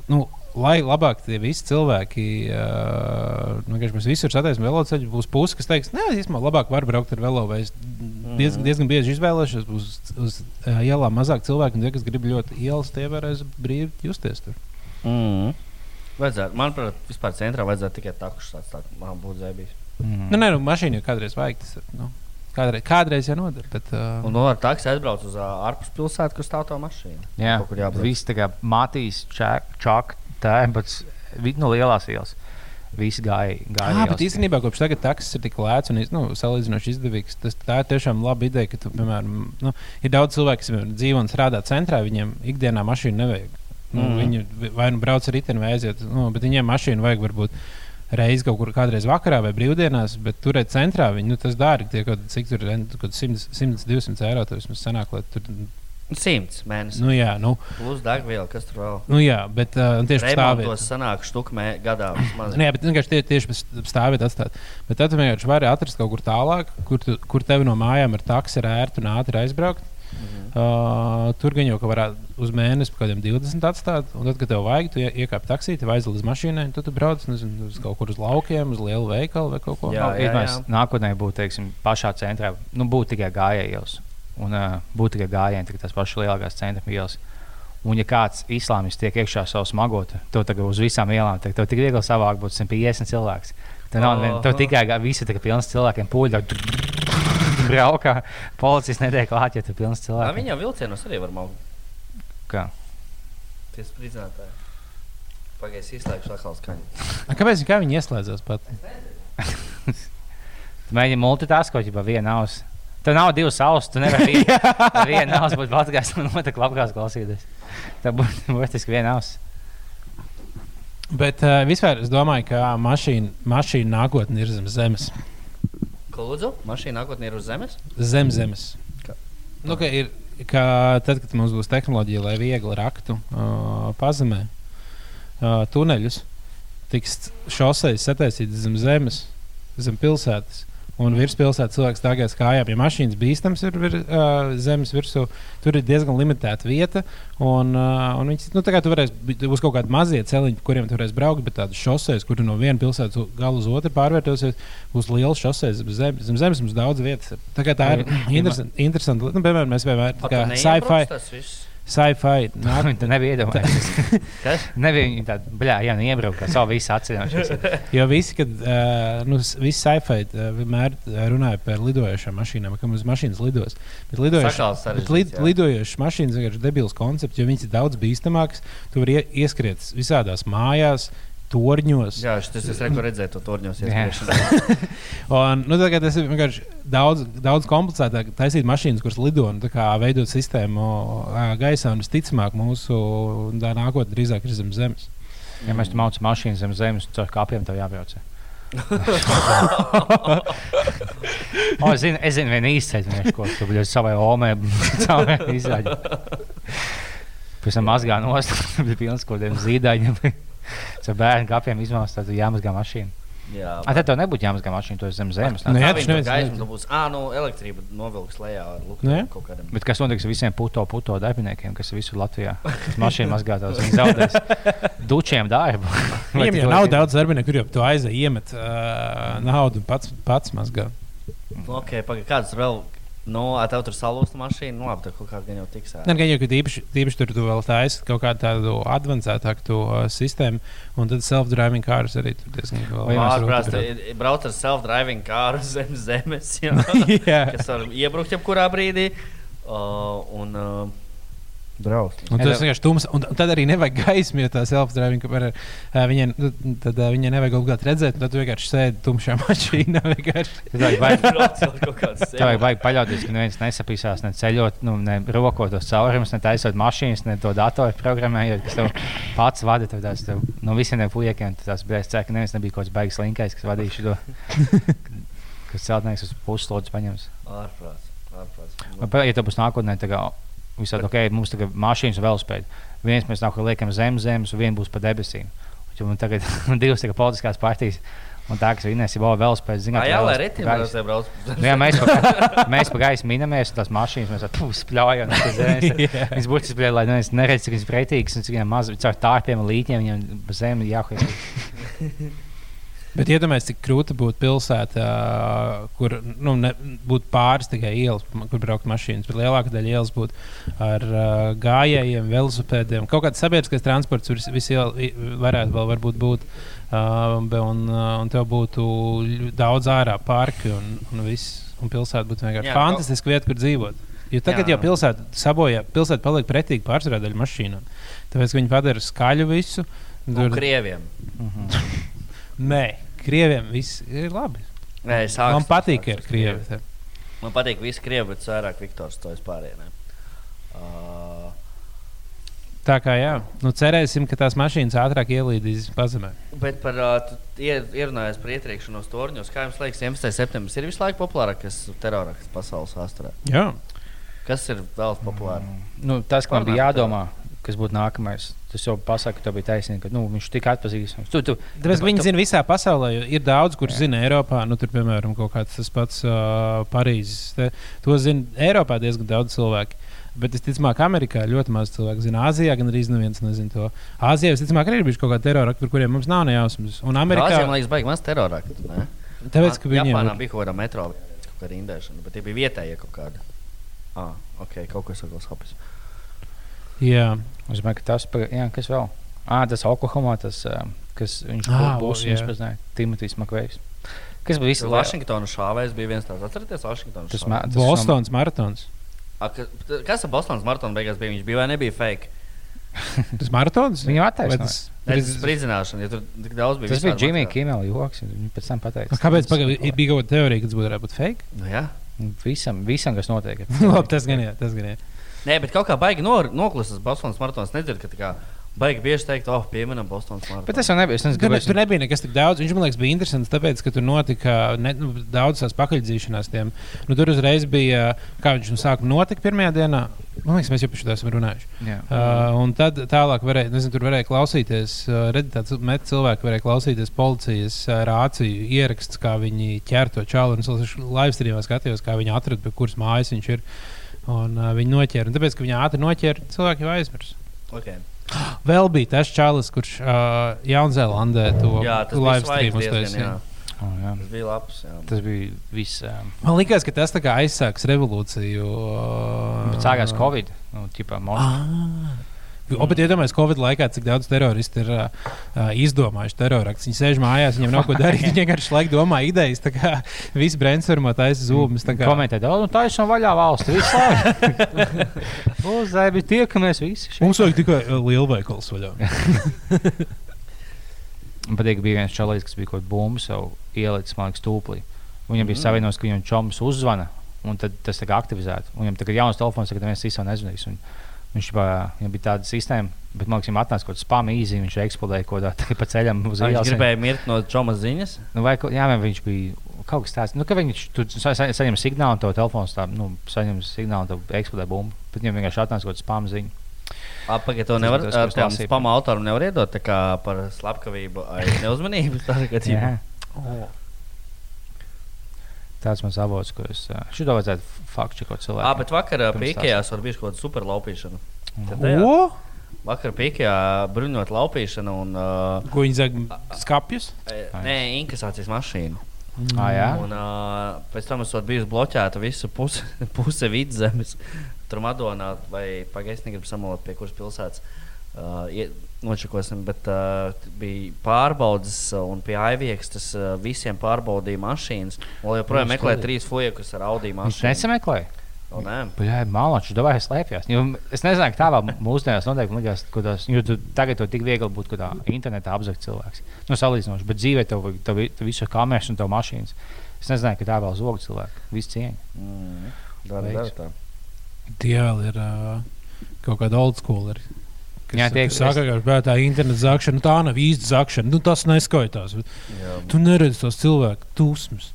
Nu, lai labāk tie visi cilvēki, uh, nu, vienkārši mēs visur satieksim veloceļu, būs puses, kas teiks, nē, īstenībā labāk var braukt ar velo. vai Es diezgan, diezgan bieži izvēlēšos, būs uz uh, ielām mazāk cilvēku, un tie, kas grib ļoti ielas, tie varēs brīvi justies tur. Mm. Vajadzētu, manuprāt, vispār centrā vajadzētu tikai takušas atstāt. Man būtu zēbīs. Mm. Nu, nē, nu, mašīna jau kādreiz vajag. Tas, ir, nu, kādreiz, kādreiz jau noder. Bet, uh, Un no ar taksi aizbrauc uz ā, ārpus pilsētu, kur stāv tā mašīna. Jā, kur jābrauc. viss tā kā matīs, čak, tēmbats, no lielās ielas. Visi gāja. gāja Jā, bet īstenībā kopš tagad taksis ir tik lēts un nu, salīdzinoši izdevīgs. Tas, tā ir tiešām laba ideja, ka tu, piemēram, nu, ir daudz cilvēku, kas dzīvo un strādā centrā, viņiem ikdienā mašīnu nevajag. Nu, mm. Viņi vai nu brauc ar riteni vai aiziet, nu, bet viņiem mašīnu vajag varbūt. Reizi kaut kur kādreiz vakarā vai brīvdienās, bet turēt centrā viņi nu, tas dārgi. Tie, kaut, cik tur ir 100, 100 200 eiro. Tas vismaz sanāk, lai tur. Simts mēnesis. Nu, jā, nu, Plus degviela, kas tur vēl. nu, jā, bet uh, tieši stāvēt. Remontos sanāk štukmē gadā vismaz. Nē, bet vienkārši tie, tieši pēc stāvēt atstāt. Bet tad tu vienkārši vari atrast kaut kur tālāk, kur, tu, kur tev no mājām ar taksi ir ērti un ātri aizbraukt. Uh, tur gan jau ka varētu uz mēnesi kaut kādiem 20 atstāt. Un tad, kad tev vajag, tu ie- iekāp taksī, tev aizliet līdz mašīnai, un tad tu brauc nezinu, uz kaut kur uz laukiem, uz lielu veikalu vai kaut ko Jā, Nu, Iedomājieties, nākotnē būtu teiksim, pašā centrā, nu, būtu tikai gājēji. Un uh, būtu tikai gājieni, tikai tās pašas lielākās centra ielas. Un, ja kāds islāmists tiek iekšā savā smagotu, to tagad uz visām ielām, tad tev tik viegli savākt būtu 150 cilvēks. Tev nav oh. tev tikai visi tikai pilns cilvēkiem pūļi. Braukā, policists netiek klāt, ja tu pilns cilvēks. Viņa vilcienos arī var maukt. Kā? Tie spridzinātāji. Pagaidzi, izslēgšu atkal skaņu. A, Kāpēc kā viņi ieslēdzās pat? Tu mēģini multitaskot, ja viena auss. Tev nav divas ausis, tu nevari vien- ar vienu ausi būt podkāstā un otru klapkās klausīties. Tā būtu burtiski viena auss. Bet uh, vispār es domāju, ka mašīna, mašīna nākotnē ir zem zemes. Ko lūdzu? Mašīna nākotnē ir uz zemes? Zem zemes. Kā? Nu, ka ir, ka tad, kad mums būs tehnoloģija, lai viegli raktu uh, pazemē uh, tuneļus, tiks šoseis sataisītas zem zemes, zem pilsētas. Un virs pilsētas cilvēks stāvēs kājām. Ja mašīnas bīstams ir vir, uh, zemes virsū, tur ir diezgan limitēta vieta. Un, uh, un viņas, nu, tā kā tu varēsi, būs kaut kādi mazie celiņi, pa kuriem tu varēsi braukt, bet tādas šoseis, kur no vienas pilsētas gala uz otru pārvērtosies, būs liels šoseis zem. Zem zemes mums daudz vietas. Tā, tā ir interesanti. lieta. Nu, piemēram, mēs vienmēr tā kā sci-fi. Sci-fi. Nāk, Viņa nebija iedomājusies. Kas? Nebija viņa tāda, bļā, jā, nu iebraukt ar savu visu acīm. jo visi, kad uh, nu, visi sci-fi uh, vienmēr uh, runāja par lidojošām mašīnām, ka mums mašīnas lidos. Bet lidojošas, Sakāls bet lid, lidojošas mašīnas vienkārši ir debils koncepts, jo viņas ir daudz bīstamākas. Tu vari ie, ieskriet visādās mājās, torņos. Jā, šis es reku redzēju to torņos. Un, nu, tagad tas ir vienkārši daudz, daudz komplicētāk. Taisīt mašīnas, kuras lido un tā kā veidot sistēmu gaisā. Un visticamāk, mūsu tā nākotnē drīzāk ir zem zemes. Ja mēs tur mācām mašīnu zem zemes, tad ar kāpiem tev jābrauc. o, es zinu, es zinu vienu īstenību, ko tu biji savai omē izraidījis. Pēc tam mazgā nost, bija pilns kaut kādiem zīdaiņiem. Ar bērnu kāpiem izmācīt, tad jāmazgā mašīna. Jā, A, tad tev nebūtu jāmazgā mašīna, to ir zem zemes. Nu, Ne? jā, tā taču viņa neviens gaisma nezina. tu būs. Ā, nu, elektrība novilks lejā ar Nu, jā. lukturiem kaut kādiem. Bet kas notiks ar visiem puto, puto darbiniekiem, kas ir visur Latvijā? Tas mašīna mazgātājs, viņi zaudēs dučiem darbu. Tu jau to nav daudz darbinieku, kur jau tu aizēji iemet uh, naudu un pats, pats mazgā. Ok, pagaidi, kāds vēl? Nu, ā, tev tur salūsta mašīna. Nu, labi, tad kaut kā gan jau tiks. Nē, gan jau, ka īpaši, īpaši tur tu vēl taisi kaut kādu tādu advancētāku uh, sistēmu, un tad self-driving cars arī tur diezgan grūti te ir- brauc ar self-driving kāru zem zemes, jā. Jā. kas var iebrukt jebkurā brīdī. Uh, un uh, brauc. Un tas vienkārši tums, un, tad arī nevajag gaismu, jo tā self-driving, ka var, uh, viņai, nu, tad viņai nevajag obligāti redzēt, tad tu vienkārši sēdi tumšā mašīnā. vajag Tev vajag baigi paļauties, ka neviens nesapīsās, ne ceļot, nu, ne rokot tos caurumus, ne taisot mašīnas, ne to datoru programmējot, kas tev pats vada. Tev tās, tev, no visiem tiem puikiem tas bija certs, ka neviens nebija kaut kāds baigs linkais, kas vadīja šo, kas celtnieks uz puslodzi paņems. Ārprāts. ārprāts. Ja tev būs nākotnē, tad visādi ok, mums tagad mašīnas un velospēdi. Viens mēs nākotnē liekam zem zemes, un viens būs pa debesīm. Un tagad divas tagad politiskās partijas. Un tā, kas vinnēs, ir vēl velospēds. Ā, Jā, lai ritim brauc, brauc. Nu, jā, mēs, pa, mēs pa gaisu minamies, un tās mašīnas mēs tur spļaujam. Viņas būtiski spēlē, lai neviens neredz, cik viņas pretīgas, un cik viņām maz caur tārpiem un līķiem viņiem pa zemi jāhuj. Bet iedomājieties, cik grūti būtu pilsētā, kur nu, ne, būtu pāris tikai ielas, kur braukt mašīnas. Bet lielākā daļa ielas būtu ar uh, gājējiem, velosipēdiem. Kaut kāds sabiedriskais transports vis, vis iela, i- varētu vēl būt. Uh, un, uh, un tev būtu daudz ārā parki un, un viss. Un pilsēta būtu vienkārši Jā, fantastiska vieta, kur dzīvot. Jo tagad Jā. jau pilsēta sabojā, pilsēta paliek pretīgi pārsvarā daļa mašīnām. Tāpēc viņi padara skaļu visu. Un Tur- krieviem. Nē, krieviem viss ir labi. Nē, es Man patīk, ka ir krievi. Man patīk visi krievi, bet vairāk Viktors to vispārienē. Uh, Tā kā jā, nu, cerēsim, ka tās mašīnas ātrāk ielīdīs pazemē. bet par uh, ierunājot par ietriekšanos torņos, kā jums liekas, 11. septembris ir visu laiku populārākais terrorakts pasaules vēsturē. Jā, Kas ir vēl populārs? Nu, tas, ka man bija jādomā, kas būtu nākamais. Tas jau pasaka, ka tev bija taisnība, ka nu, viņš tik atpazīstams. Tu, tu, Tāpēc, ka viņi tu- zina visā pasaulē, jo ir daudz, Jā. zina Eiropā. Nu, tur, piemēram, kaut kāds tas pats uh, Parīzes. Te, to zina Eiropā diezgan daudz cilvēku. Bet es ticamāk, Amerikā ļoti maz cilvēku zina. Āzijā gan arī neviens nezina to. Āzijā visticamāk arī ir bijuši kaut kādi terori, par kuriem mums nav nejausmas. Un Amerikā man liekas, baigi maz terorāktu. tāpēc, ka viņiem Japānā ir- bija kaut kāda metro, kaut kāda indēšana, bet tie bija vietējie kaut kādi. Ah, ok, kaut kas tāds hopis. Jā, Es domāju, ka tas ir. Kas vēl? Ah, tas Oklahomā, tas, kas viņš Ā, būs. Viņš pazināja Timotejs Makvejs. Kas bija visu Vašingtona šāvējs bija viens tāds. Atcerieties, Vašingtonas Tas šāvējs? ma- tas Bostons maratons. A, ka- Kas ar Bostonas maratonu beigās bija? Viņš bija vai nebija fake? Tas maratons? Viņu Vai attaisnoja. tas- Nē, tas spridzināšana, ja tur tik daudz bija. Tas bija materiāli. Kimela joks. Viņš pēc tam pateica. Kāpēc pagaid, bija kaut kāda teorija, ka tas būtu varētu būt fake? Nu, jā. Visam, visam kas notiek. Labi, tas gan jā, tas gan jā. Nē, bet kaut kā baigi nor- noklusas Bostonas maratons. Nedzird, ka tā kā baigi bieži teikt, oh, pieminam Bostonas maratonu. Bet tas jau nebija. Es nezinu, kāpēc. tur nebija nekas tik daudz. Viņš man liekas, bija interesants, tāpēc, ka tur notika ne, nu, daudz tās pakaļdzīšanās. Tiem. Nu, tur uzreiz bija, kā viņš nu sāka notikt pirmajā dienā. Man liekas, mēs jau par šo esam runājuši. Jā. Uh, un tad tālāk varēja, nezinu, tur varēja klausīties, uh, redzēt, tāds met cilvēki varēja klausīties policijas uh, rāciju ierakstus, kā viņi ķer to čālu. Un es live streamā skatījos, kā viņi atrada, pie kuras mājas viņš ir. Un uh, viņi noķēra. Un tāpēc, ka viņi ātri noķēra, cilvēki jau aizmirst. Okay. Vēl bija tas čalis, kurš uh, Jaunzēlandē to live bija stream svaigs diezgan, uztaisīja. jā. Oh, jā. Tas bija labs. Jā. Tas bija viss. ā, Man liekas, ka tas aizsāks revolūciju. Uh, Bet sākās Covid. Nu, ķipā. Ah. O, bet iedomājieties, Covid laikā, cik daudz teroristu ir uh, izdomājuši teroraktus. Viņi sēž mājās, viņiem nav ko darīt. Viņi vienkārši laiku domā idejas. Tā kā visi brainstormā taisa zūmus. tā kā- Komentēt, oh, nu, tā ir no vaļā valsts. Viss labi. Uzēbi tiekamies visi. šeit. Mums vajag tikai lielveikals vaļā. Man patīk, ka bija viens čalis, kas bija kaut kāda bumba sev ielicis, man liekas, tūplī. Viņam bija Mm. mm. savienojums, ka viņam čoms uzzvana, un tas tika aktivizēts. Viņam tagad ir jauns telefons, tagad neviens īstenībā nezvanīs. Un Viņš jau bija tāda sistēma, bet man liekas, atnāca kaut kāds spam īsi, viņš eksplodēja kaut kādā pa ceļam uz Viņš ielas. gribēja mirt no Džomas ziņas. Nu, vai, jā, viņš bija kaut kas tāds, nu, ka viņš tur sa sa saņem signālu, to telefons tā, nu, saņem signālu, tad eksplodē bumba. Bet viņam vienkārši atnāca kaut kāds spam ziņa. Apakaļ to nevar tām lasīju. spama autoram nevar iedot par slepkavību vai neuzmanību. Tā kā Jā. tīpa. Tāds mans avots, ko es šito vajadzētu faktu čekot cilvēku. Ā, bet vakar ā, Pirms pīkējās var būt kaut kāda super laupīšana. Tad, jā, Ko? vakar pīkējā bruņot laupīšana un uh, Ko viņi zag skapjus? nē, inkasācijas mašīna. Ah, jā? Un uh, pēc tam esot bijusi bloķēta visa puse, puse vidzemes. Tur Madonā vai pagaidām negribu samalot pie kuras pilsētas. Uh, ie- Nočakosim, bet uh, bija pārbaudas, uh, un pie Aivijas tas uh, visiem pārbaudīja mašīnas. Vēl joprojām Nu, meklē trīs fujekus ar Audi Viņš mašīnu. nesameklēja. O, nē. Jā, mālačs, dabūjā slēpjas. Jo Es nezinu, kā tā vēl mūsdienās notiek. man Liekas, ka tās, jo tu tagad to tik viegli būtu, kad tā internetā apzakt cilvēks. Nu, salīdzinoši, bet dzīvē tev, tev, tev visu kameras un tev mašīnas. Es nezināju, ka tā vēl zog cilvēku. Viss cieņa. Mm. Dara, dara tā. Tie vēl ir uh, kaut kāda old school. Ir. Kas, Jā, tie, kas saka, ka tā ir interneta zakšana, nu, tā nav īsta zakšana. Nu, tas neskaitās. Tu neredzi tos cilvēku dusmas.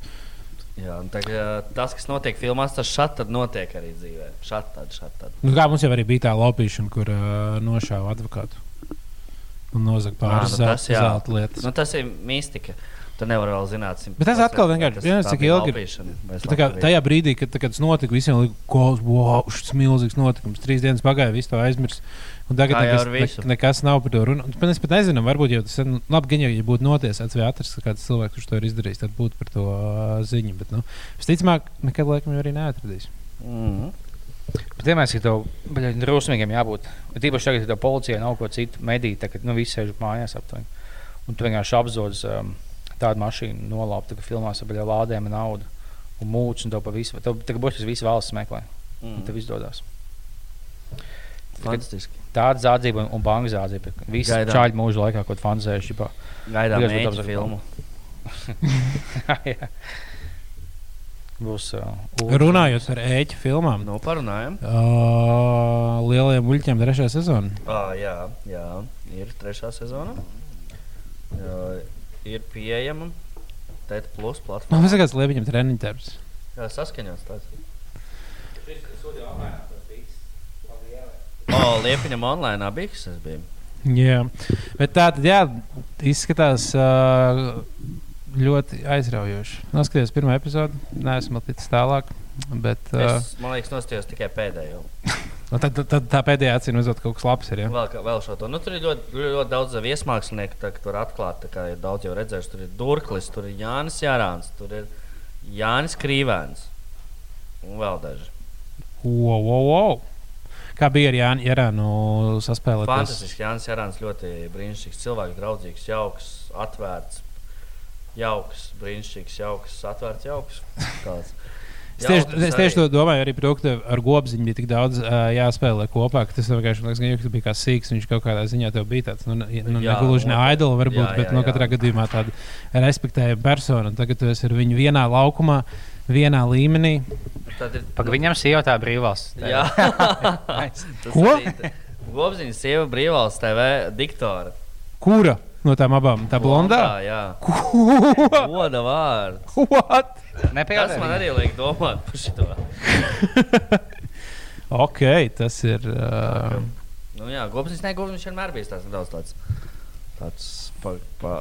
Jā, uh, tas, kas notiek filmās, tas šādi notiek arī dzīvē. Šādi tad, šādi tad. Nu, kā mums jau bija tā laupīšana, kur uh, nošāva advokātu un nozaga pāris Ā, nu tas zelta, lietas. Nu, tas ir mistika. Tu nevari vēl zināt, Bet tas atkal vienkārši- vienkārši cik ilgi ir- Tā tajā brīdī, kad, kad tas notika, visiem bija kaut kas wow, šis milzīgs notikums. Trīs dienas pagāja, viss to aizmirst. Un tagad nekas, ne, nekas nav par to runāt. Mēs pat nezinām, varbūt jau tas ir nu, labi, gan jau, ja būtu notiesāts vai atrasts kāds cilvēks, kurš to ir izdarījis, tad būtu par to uh, ziņu. Bet, nu, visticamāk, nekad laikam jau arī neatradīs. Mm. Bet vienmēr ir tev baļā, drusmīgiem jābūt. Bet Tīpaši tagad, kad tev policijai nav ko citu medīt, tad nu, visi sēž mājās aptuveni. Un tu vienkārši apzodz um, tādu mašīnu, nolaupt, ka filmās ar lādēm naudu un mūcis un to pa visu. Tev tagad būs tas viss valsts meklē. Un Mm. tev izdodas. Fantastiski. Tāda zādzība un, banka zādzība. Visi Gaidām. čāļi mūža laikā, fantāzējuši. ģipā. Gaidām apzakt filmu. Būs. Uh, Runājot par ēķu filmām, Nu, parunājam. uh, lielajiem muļķiem trešā sezona. Ah, jā, jā, ir trešā sezona. Jā, ir pieejama TET plus Man platforma. liekas, kāds liepiņam treniņš darbs. Jā, saskaņots tāds. O, Liepiņam online bija, tas bija. Jā, bet tā tad jā, izskatās uh, ļoti aizraujoši. Noskaties pirmo epizodi, neesmu ticis tālāk. Bet, uh, Es, man liekas, nostājos tikai pēdējo. nu, tad, tad, tad tā pēdējā acīm redzot, kaut kas labs ir. Ja? Vēl, kā- vēl šo to. Nu, tur ir ļoti, ļoti daudz viesmākslinieku, tā, tur atklāt. tā kā Ir daudz jau redzējuši. Tur ir Durklis, tur ir Jānis Jārāns, tur ir Jānis Krīvēns un vēl daži. Wow, wow, wow. Kā bija ar Jānu Jārānu saspēlēt? Fantastiski. Jānis Jārāns ļoti brīnišķīgs cilvēks, draudzīgs, jauks, atvērts. Jauks, brīnišķīgs, jauks, atvērts, jauks. Kāds. Es tieši, es tieši to domāju, arī ka ar gobziņu bija tik daudz uh, jāspēlē kopā. ka Tas vienkārši liekas, ka tu biji kā sīgs. Viņš kaut kādā ziņā tev bija tāds, nu, nu Jā, negluži ne idols, varbūt, Jā, bet jā, no jā. katrā gadījumā tāda respektējama persona. Tagad tu esi ar viņu vienā laukumā, vienā līmenī. Tad ir Pagaidām, viņam sieva tā brīvvalsts. Jā, Nice. tas Ko? Gobziņas sieva brīvvalsts TV diktora. Kura no tām abām? Tā blondā? Jā, Ko? goda vārds. What? Tas Nepieļaujami. man arī liek domāt par šo. Ok, tas ir. Uh, Nu, jā, Gobziņš, ne, Gobziņš vienmēr bijis tāds nedaudz tāds. tāds pa, pa,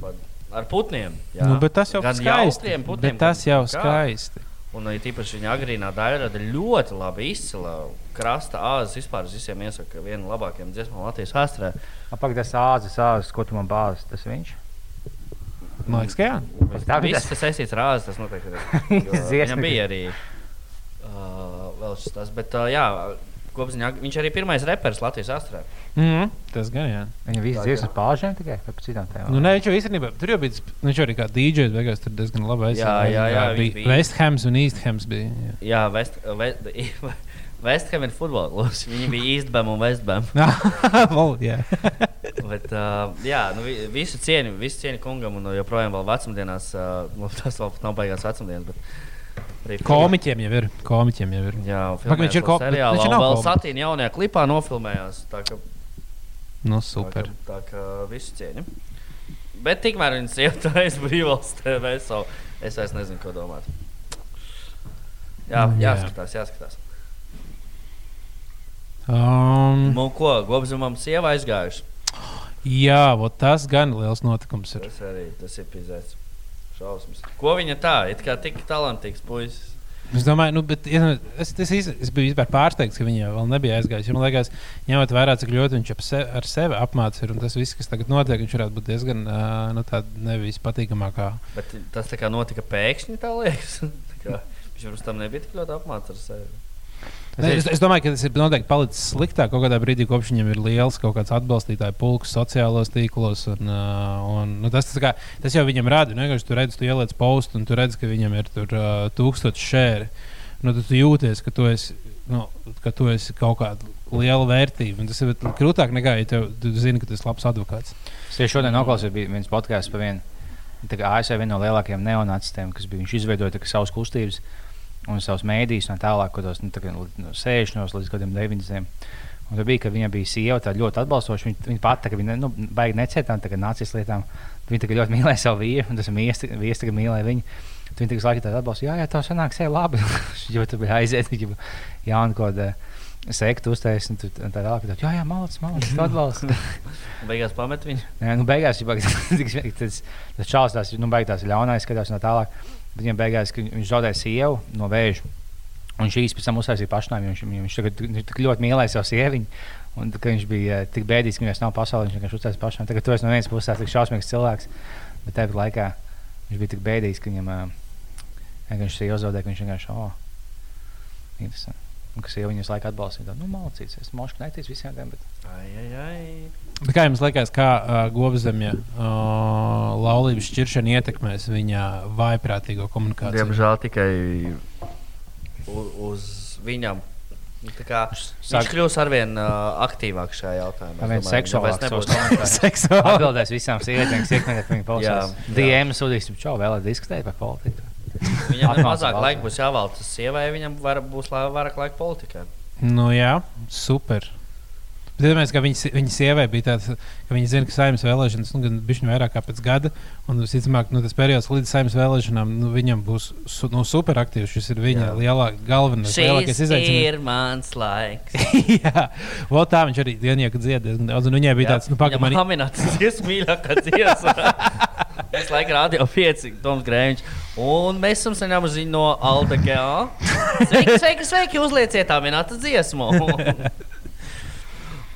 pa, ar putniem. Jā. nu, bet tas jau Gan skaisti. putniem, Bet tas jau kā. skaisti. Un arī tīpaši viņa agrīnā daļa ir ļoti labi izcila. Krasta āzes vispār visiem iesaku vienu no labākajiem dziesmām Latvijas vēsturē. Pagaidām, tas āzis, āzis, ko tu man bāzi, tas viņš. Man liekas, ka jā. Tā bija Viss tas saistīts ar āzi, tas noteikti ir. Viņam bija arī uh, vēl šis tas, bet uh, jā, Gobziņā, viņš arī pirmais reperis Latvijas vēsturē. Mm, tas gan jā. Viņa visas dziesmas pāržēm tikai par citām tēmām. Nu, nē, viņš jau īstenībā tur jau bija. nu, Viņš jau arī kā DJs beigās tur diezgan labi Jā, jā, jā, viņš bija. Vesthams un Easthams bija. Jā. Jā, West, West, Westham ir futbola klubs. Viņi bija Eastbam un Westbam. Vol, jā. Bet, uh, jā, nu, vi- visu cieņu, visu cieņu kungam un joprojām vēl vecumdienās, uh, nu, tas vēl nav beigās vecumdienas. Bet arī Komiķiem jau ir. Komiķiem jau ir. Jā, Pagaid, viņš ir ko- seriālā. viņš nav vēl komiķis. satīna jaunajā klipā nofilmējās. Tā Nu, tā kā, super. tā kā visu cieņu. Bet tikmēr viņas ieturēs brīvvalsts TV, so es vairs nezinu, ko domāt. Jā, Mm, jā. jāskatās, jāskatās. Um, Nu, ko, Gobzumam sieva aizgājuši. jā, vot tas gan liels notikums ir. Tas arī tas ir pizēts. Šausmas. Ko viņa tā? It kā tik talantīgs puisis. Es domāju, nu, bet, ja, es, es, es, es biju vispār pārsteigts, ka viņa vēl nebija aizgājusi. Man liekas, ņemot vērā, cik ļoti viņš se, ar sevi apmācās, un tas viss, kas tagad notiek, viņš varētu būt diezgan uh, nu, nevis patīkamākā. Bet tas tā kā notika pēkšņi, tā liekas. Viņš pirms tam nebija tik ļoti apmācīts ar sevi. Ne, es, es domāju, ka tas ir noteikti palicis sliktāk kaut kādā brīdī, kopš viņam ir liels kaut kāds atbalstītāju pulks sociālos tīklos. Un, uh, un, nu, tas, tas, kā, tas jau viņam rāda. Nu, vienkārši tu redz, tu ieliec postu, un tu redz, ka viņam ir tur uh, tūkstoši šēri. Nu, tad tu jūties, ka tu esi. Nu, ka tu esi kaut kāda liela vērtība. Un tas ir grūtāk nekā, ja tev, tu zini, ka tu esi labs advokāts. Es tieši šodien noklausījos, viens podkāsts par vienu. tā kā ASV viena no lielākajiem neonācistiem, kas bija. Kā savas kustības un savus mēdījus un tālāk, kaut kādos nu, tā kā no 60 līdz gadiem 90. Un tur bija, ka viņa bija sieva, tā ļoti atbalstoša. Viņa, viņa pati, ka viņa nu, baigi necietām nācijas lietām. Viņa tā kā ļoti mīlēja savu vīru, un tas vīrs tagad mīlēja viņu. Tad Viņa tikai laikam tādu atbalstu, jā, jā, tā sanāk, sev labi. jo tur bija aiziet, jau jaunu kaut kādu sektu uztaisīt, un tu- tā tālāk. tad, Jā, jā, malacis, malacis, tu atbalsti. Beigās pamet viņu. Nē, nu, beigās jau tas, tas čalis tās, nu, beigās ļaunais, skatās no tālāk. Viņam beigās, viņš zaudēja sievu no vēža. Un šīs pēc tam uztaisīja pašnāvību. Viņš, viņš tagad viņš tik ļoti mīlēja savu sieviņu. Un, viņš bija eh, tik bēdīgs, ka viņš nav pasaulē. Viņš vienkārši uztaisīja pašnāvību. Tagad esi no vienas puses tik šausmīgs cilvēks. Bet tāpat laikā viņš bija tik bēdīgs, ka viņam eh, vienkārši sieva zaudēja, viņš vienkārši, oh, interesanti. Un ka sieva viņu visu laiku atbalstīja. Nu, malcīts. Es mošu netic visiem tiem, bet Ai, ai, ai. Bet kā jums liekas, kā uh, Govzemja uh, laulības šķiršana ietekmēs viņa vaiprātīgo komunikāciju? Diemžēl tikai uz, uz viņam. Nu, tā Kā, viņš sāk- kļūs ar vien uh, aktīvāks šajā jautājumā. ar vairs seksuālu nebūs- Seksuāli. Atbildēs visām sievietēm, kas iekļūt viņa jā. DM sūdīs, čau, vēl diskutēt par politiku. Viņam ir mazāk laika, būs jāveltas sievai, viņam var, būs vairāk laika politikai. Nu, jā, super. Bet iedomājieties, ka viņa, viņa sievai bija tāds, ka viņa zina, ka saimnes vēlēšanas nu, bišķiņu vairāk kā pēc gada. Un, visticamāk, nu, tas periods līdz saimnes vēlēšanām nu, viņam būs su, nu, superaktīvs. Šis ir viņa lielā, galvenais, lielākais izaicinājums. ir mans laiks. Jā, vēl tā viņš arī dienīgu dziedāja viņai bija tāds, nu, pagaidi, man Haminats, dziesmu mīļākā dziesma. Es laikam rādīju pieci, Toms Grēviņš. Un mēs esam saņēmuši ziņu no Alda Gea. Sveiki, sveiki, sveiki, uzlieciet tā minēta dziesmu.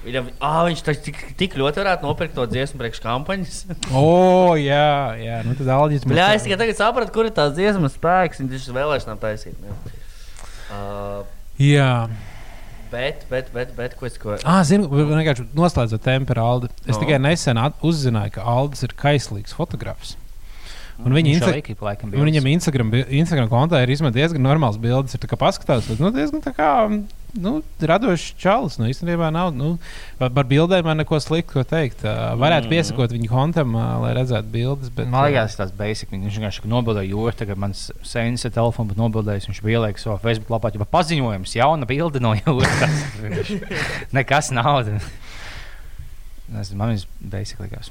Viņam, ah, viņš tik, tik ļoti varētu nopirkt to dziesmu priekš kampaņas. O, jā, jā, nu tad Alģis Jā, es tikai tagad sapratu, kur ir tās dziesmas spēks. Viņš ir vēlēšanām taisīt. ne? Uh, Jā. bet, bet, bet, bet, ko es ko. Ah, zinu, vienkārši noslēdzot par Aldi. Es No. tikai nesen uzzināju, ka Aldis ir kaislīgs fotografs. Un viņa Insta- ik laikam Un viņam Instagram, Instagram kontā ir izmantojis diezgan normāls bildes. Ir paskatās, bet nu, diezgan tā kā nu, radošs čalis. Nu, īstenībā nav. Nu, par bildēm man neko sliktu ko teikt. Uh, varētu Mm. piesakot viņu kontam, uh, lai redzētu bildes. Bet, Man liekas, tas ir basic. Viņš vienkārši nobildēja jūru. Tagad mans sēnes ir telefons, bet nobildējis. Viņš bija ieliekis savā Facebook lapā, jau paziņojums, jauna bilde no jūras. Nekas nav. Man viņš basic likās.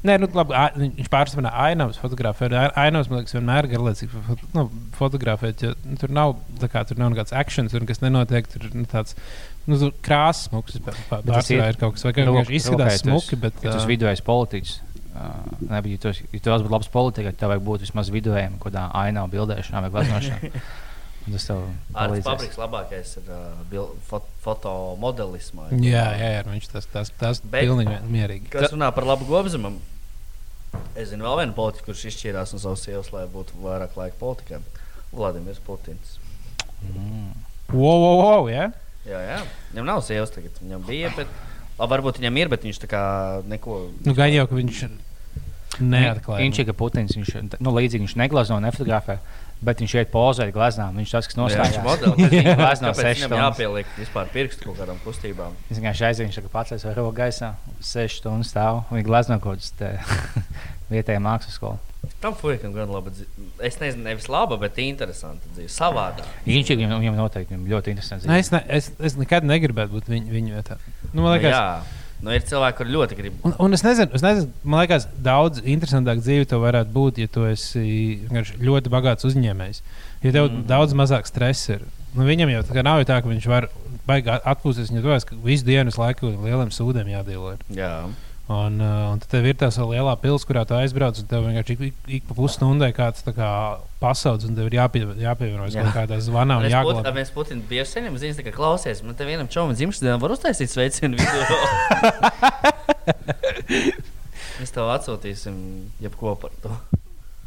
Nē, nu, labi, ā- viņš pārsvarā ainavas fotografē. Ai- Ainavas, man liekas, vienmēr ir garlaicīgi nu, fotografēt. Jo, nu, tur nav, kā, tur nav nekāds akcents, tur nekas nenotiek. Tur nu, tāds nu, krāsas, smuks. Pārsvarā ir- kaut kas, vai Nu, izskatās smuki. Bet, Ja tas vidējais politiķis. Uh, nebija, ja tu ja tu esi labs politiķis, tad tev vajag būt vismaz vidējiem, kādā ainā bildēšanā vai glaznošanā. Un Tas tev palīdzēs. Fabriks labākais ir uh, fot, fotomodelismā. Jā, jā, jā, viņš tas, tas, tas pilnīgi mierīgi. Kas runā par labu gobzemam? Es zinu vēl vienu politiku, kurš izšķīrās no savas sievas, lai būtu vairāk laika politikam. Vladimirs Putins. Mm. Wow, wow, wow, jā. Jā, jā. Viņam nav sievas tagad. Viņam bija, bet labi, varbūt viņam ir, bet viņš tā kā neko. Nu, gan jau, ka viņš neatklāja. Viņš ir Putins. Viņš, nu, līdzīgi viņš neglazno, nefotografē, bet viņš iet pozēt glaznām. Viņš tas, kas Nu, nostājās. modelis. Viņš glazno Kāpēc sešas viņam jāpieliek vispār pirkstu kaut kādām kustībām? Viņš vienkārši aizjūt, viņš pats ar roku gaisā, 6 stundas stāv. Viņa glazno kaut kādas vietējā mākslas skolā. Tam fuckam gan laba dzīve. Es nezinu, nevis laba, bet interesanta dzīve. Savādāk. Viņš viņam, viņam noteikti viņam ļoti interesants. Nē, es, ne, es, es nekad negribētu būt viņa, viņa vietā. Nu, man Nu, liekas, jā, nu, ir cilvēki, kuriem ļoti grib. un, un es, nezinu, es nezinu, man liekas, daudz interesantāk dzīve tev varētu būt, ja tu esi ļoti bagāts uzņēmējs. Ja tev mm. -hmm. daudz mazāk stresa ir. Nu, viņam jau tā kā nav jau tā, ka viņš var atpūsties. Viņam jau visu dienu laiku ar lieliem sūdiem jādīlo. ir. Jā. Un, uh, un tad tev ir tā lielā pilsēta, kurā tu aizbrauc, un tev vienkārši ik, ik, ik pa pusstundai kāds tā kā pasaules, un tev ir jāpie, jāpievienojas Jā. kaut kādā zvanā Mēs Put-. Mēs Putinu bieži saņemam ziņas, ka klausies, man te vienam čomam dzimšanas dienā var uztaisīt sveicienu video. Mēs tev atsūtīsim jebko par to.